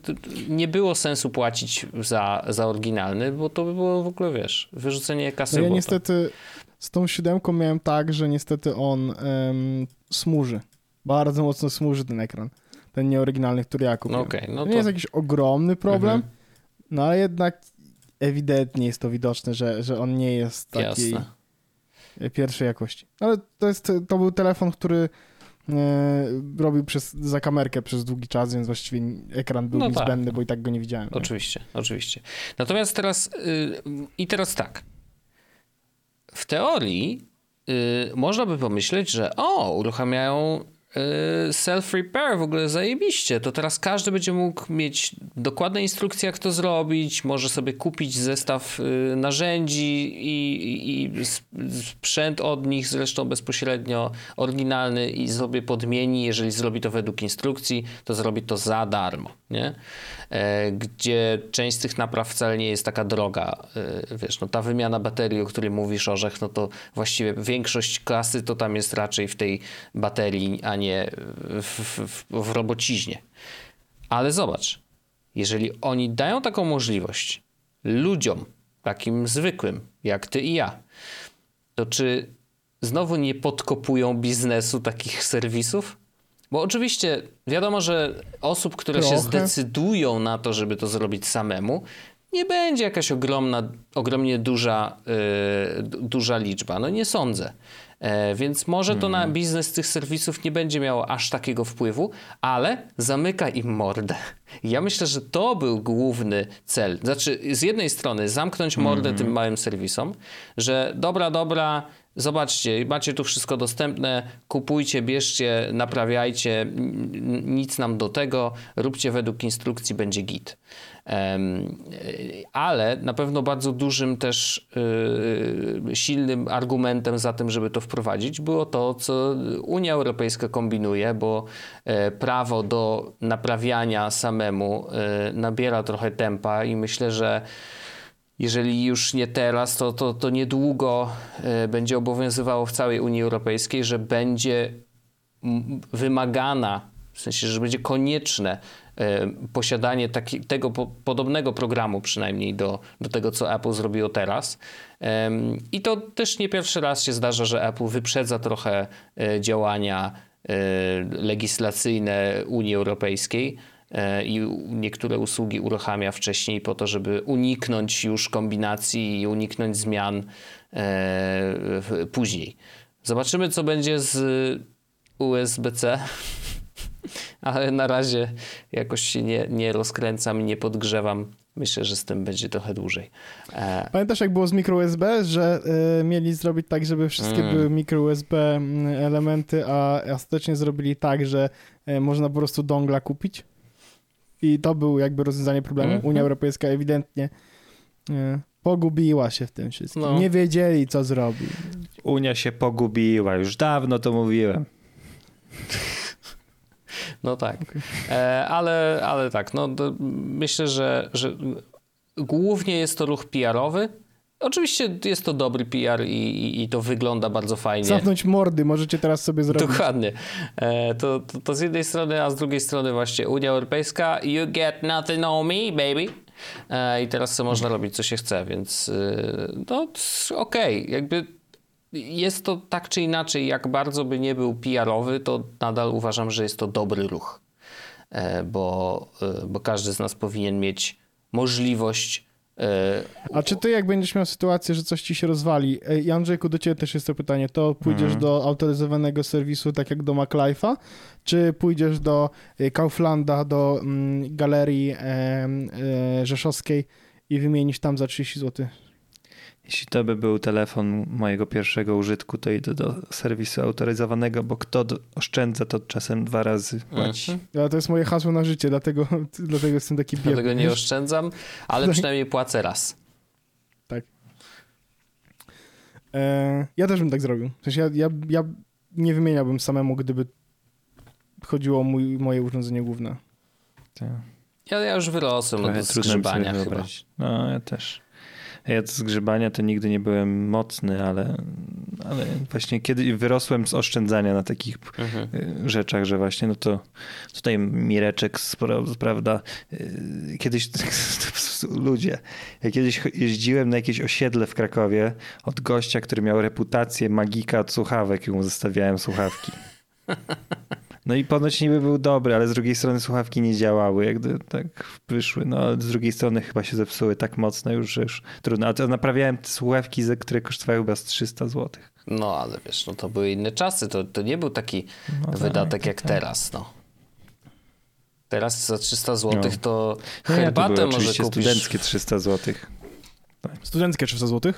nie było sensu płacić za, za oryginalny, bo to by było w ogóle, wiesz, wyrzucenie kasy. No ja niestety z tą siódemką miałem tak, że niestety on um, smuży. Bardzo mocno smuży ten ekran. Ten nieoryginalny, który ja kupiłem. No okay, no to... nie jest jakiś ogromny problem, mhm. no ale jednak ewidentnie jest to widoczne, że, że on nie jest taki... Jasne pierwszej jakości. Ale to, jest, to był telefon, który e, robił przez, za kamerkę przez długi czas, więc właściwie ekran był no tak. zbędny, bo i tak go nie widziałem. Oczywiście, nie? oczywiście. Natomiast teraz yy, i teraz tak. W teorii yy, można by pomyśleć, że o, uruchamiają Y, self-repair w ogóle zajebiście. To teraz każdy będzie mógł mieć dokładne instrukcje, jak to zrobić. Może sobie kupić zestaw y, narzędzi i, i sprzęt od nich, zresztą bezpośrednio oryginalny i sobie podmieni. Jeżeli zrobi to według instrukcji, to zrobi to za darmo. Nie? E, gdzie część z tych napraw wcale nie jest taka droga. E, wiesz, no ta wymiana baterii, o której mówisz, Orzech, no to właściwie większość klasy to tam jest raczej w tej baterii, a nie w, w, w robociźnie. Ale zobacz, jeżeli oni dają taką możliwość ludziom, takim zwykłym, jak ty i ja, to czy znowu nie podkopują biznesu takich serwisów? Bo oczywiście wiadomo, że osób, które Trochę. się zdecydują na to, żeby to zrobić samemu, nie będzie jakaś ogromna, ogromnie duża, yy, duża liczba. No nie sądzę. E, więc może to na mhm. biznes tych serwisów nie będzie miało aż takiego wpływu, ale zamyka im mordę. Ja myślę, że to był główny cel. Znaczy, z jednej strony zamknąć mordę mm -hmm. tym małym serwisom, że dobra, dobra, Zobaczcie, macie tu wszystko dostępne, kupujcie, bierzcie, naprawiajcie, nic nam do tego, róbcie według instrukcji, będzie git. Ale na pewno bardzo dużym też y, silnym argumentem za tym, żeby to wprowadzić, było to, co Unia Europejska kombinuje, bo e, prawo do naprawiania samemu e, nabiera trochę tempa i myślę, że jeżeli już nie teraz, to, to, to niedługo e, będzie obowiązywało w całej Unii Europejskiej, że będzie wymagana, w sensie, że będzie konieczne e, posiadanie taki, tego po, podobnego programu przynajmniej do, do tego, co Apple zrobiło teraz. I to też nie pierwszy raz się zdarza, że Apple wyprzedza trochę e, działania legislacyjne Unii Europejskiej i u- niektóre usługi uruchamia wcześniej po to, żeby uniknąć już kombinacji i uniknąć zmian e, później. Zobaczymy, co będzie z USB-C, ale na razie jakoś się nie, nie rozkręcam i nie podgrzewam. Myślę, że z tym będzie trochę dłużej. E, Pamiętasz, jak było z micro USB, że y, mieli zrobić tak, żeby wszystkie Mm. były micro USB mm, elementy, a ostatecznie zrobili tak, że y, można po prostu dongla kupić? I to był jakby rozwiązanie problemu. Mhm. Unia Europejska ewidentnie y, pogubiła się w tym wszystkim. No. Nie wiedzieli, co zrobić. Unia się pogubiła, już dawno to mówiłem. No tak. E, ale, ale tak, no, myślę, że, że głównie jest to ruch PR-owy. Oczywiście jest to dobry PR i, i, i to wygląda bardzo fajnie. Zamknąć mordy możecie teraz sobie zrobić. Dokładnie. E, to, to, to z jednej strony, a z drugiej strony właśnie Unia Europejska, you get nothing on me, baby. E, I teraz co można robić, co się chce, więc e, no okej, jakby jest to tak czy inaczej, jak bardzo by nie był PR-owy, to nadal uważam, że jest to dobry ruch, e, bo, e, bo każdy z nas powinien mieć możliwość A czy ty, jak będziesz miał sytuację, że coś ci się rozwali, i Andrzejku, do ciebie też jest to pytanie, to pójdziesz Mhm. do autoryzowanego serwisu, tak jak do MacLife'a, czy pójdziesz do y, Kauflanda, do mm, galerii e, rzeszowskiej i wymienisz tam za 30 zł? Jeśli to by był telefon mojego pierwszego użytku, to idę do serwisu autoryzowanego, bo kto oszczędza, to czasem dwa razy płaci. Mhm. Ja, to jest moje hasło na życie, dlatego, dlatego jestem taki biedny. Dlatego nie oszczędzam, ale przynajmniej płacę raz. E, ja też bym tak zrobił. W sensie ja, ja, ja nie wymieniałbym samemu, gdyby chodziło o mój, moje urządzenie główne. Tak. Ja, ja już wyrosłem od zgrzebania chyba. No, ja też. Ja z grzebania to nigdy nie byłem mocny, ale, ale właśnie kiedy wyrosłem z oszczędzania na takich Mhm. y, rzeczach, że właśnie no to tutaj Mireczek, prawda, y, kiedyś ludzie, ja kiedyś jeździłem na jakieś osiedle w Krakowie od gościa, który miał reputację magika od słuchawek i mu zostawiałem słuchawki. No i ponoć niby był dobry, ale z drugiej strony słuchawki nie działały, jak gdy tak wyszły. No ale z drugiej strony chyba się zepsuły tak mocno już, że już trudno. A to naprawiałem te słuchawki, za które kosztowały chyba z 300 zł. No ale wiesz, no to były inne czasy, to, to nie był taki No tak, wydatek tak, jak tak. teraz, no. Teraz za 300 zł No. to No nie, to herbatę były może oczywiście kupisz. studenckie 300 zł. Studenckie 300 zł?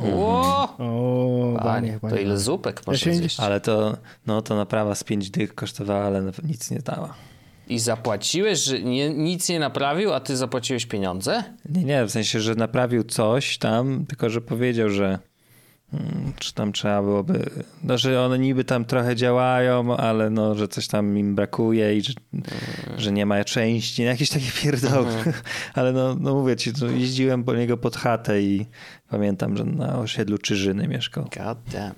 Ło! O, Panie, panie, to ile zupek można się- zjeść? Ale to, no to naprawa z 5 dych kosztowała, ale nic nie dała. I zapłaciłeś, że nie, nic nie naprawił, a ty zapłaciłeś pieniądze? Nie, nie, w sensie, że naprawił coś tam, tylko że powiedział, że czy tam trzeba byłoby, no, że one niby tam trochę działają, ale no, że coś tam im brakuje i że, że nie ma części, no, jakieś takie pierdoły. Ale no, no mówię ci, to jeździłem po niego pod chatę i pamiętam, że na osiedlu Czyżyny mieszkał. God damn.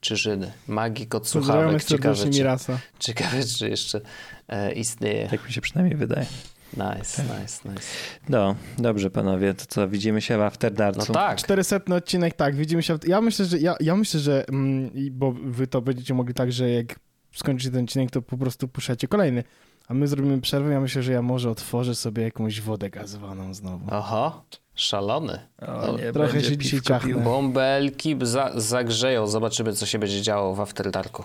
Czyżyny. Magik od słuchawek. Ciekawe czy, ciekawe, czy jeszcze e, istnieje. Tak mi się przynajmniej wydaje. Nice, nice, nice. No, dobrze panowie, to co, widzimy się w After No Dartsu? tak. 400 odcinek, tak, widzimy się. w- Ja myślę, że ja, ja myślę, że mm, bo wy to będziecie mogli tak, że jak skończycie ten odcinek, to po prostu puszczacie kolejny. A my zrobimy przerwę. Ja myślę, że ja może otworzę sobie jakąś wodę gazowaną znowu. Oho, szalony. O, nie, Trochę się dzisiaj ciachnę. pił. Bąbelki za, zagrzeją. Zobaczymy, co się będzie działo w After Darku.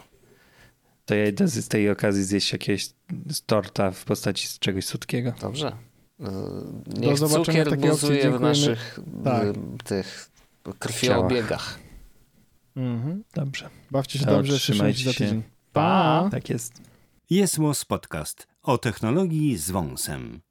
To ja idę z tej okazji zjeść jakiegoś torta w postaci czegoś słodkiego. Dobrze. Yy, Niech zobaczenia cukier buzuje w naszych Tak. tych krwiobiegach. Mhm. Dobrze. Bawcie się To dobrze, trzymajcie się. Pa! Tak jest. Jest Podcast o technologii z wąsem.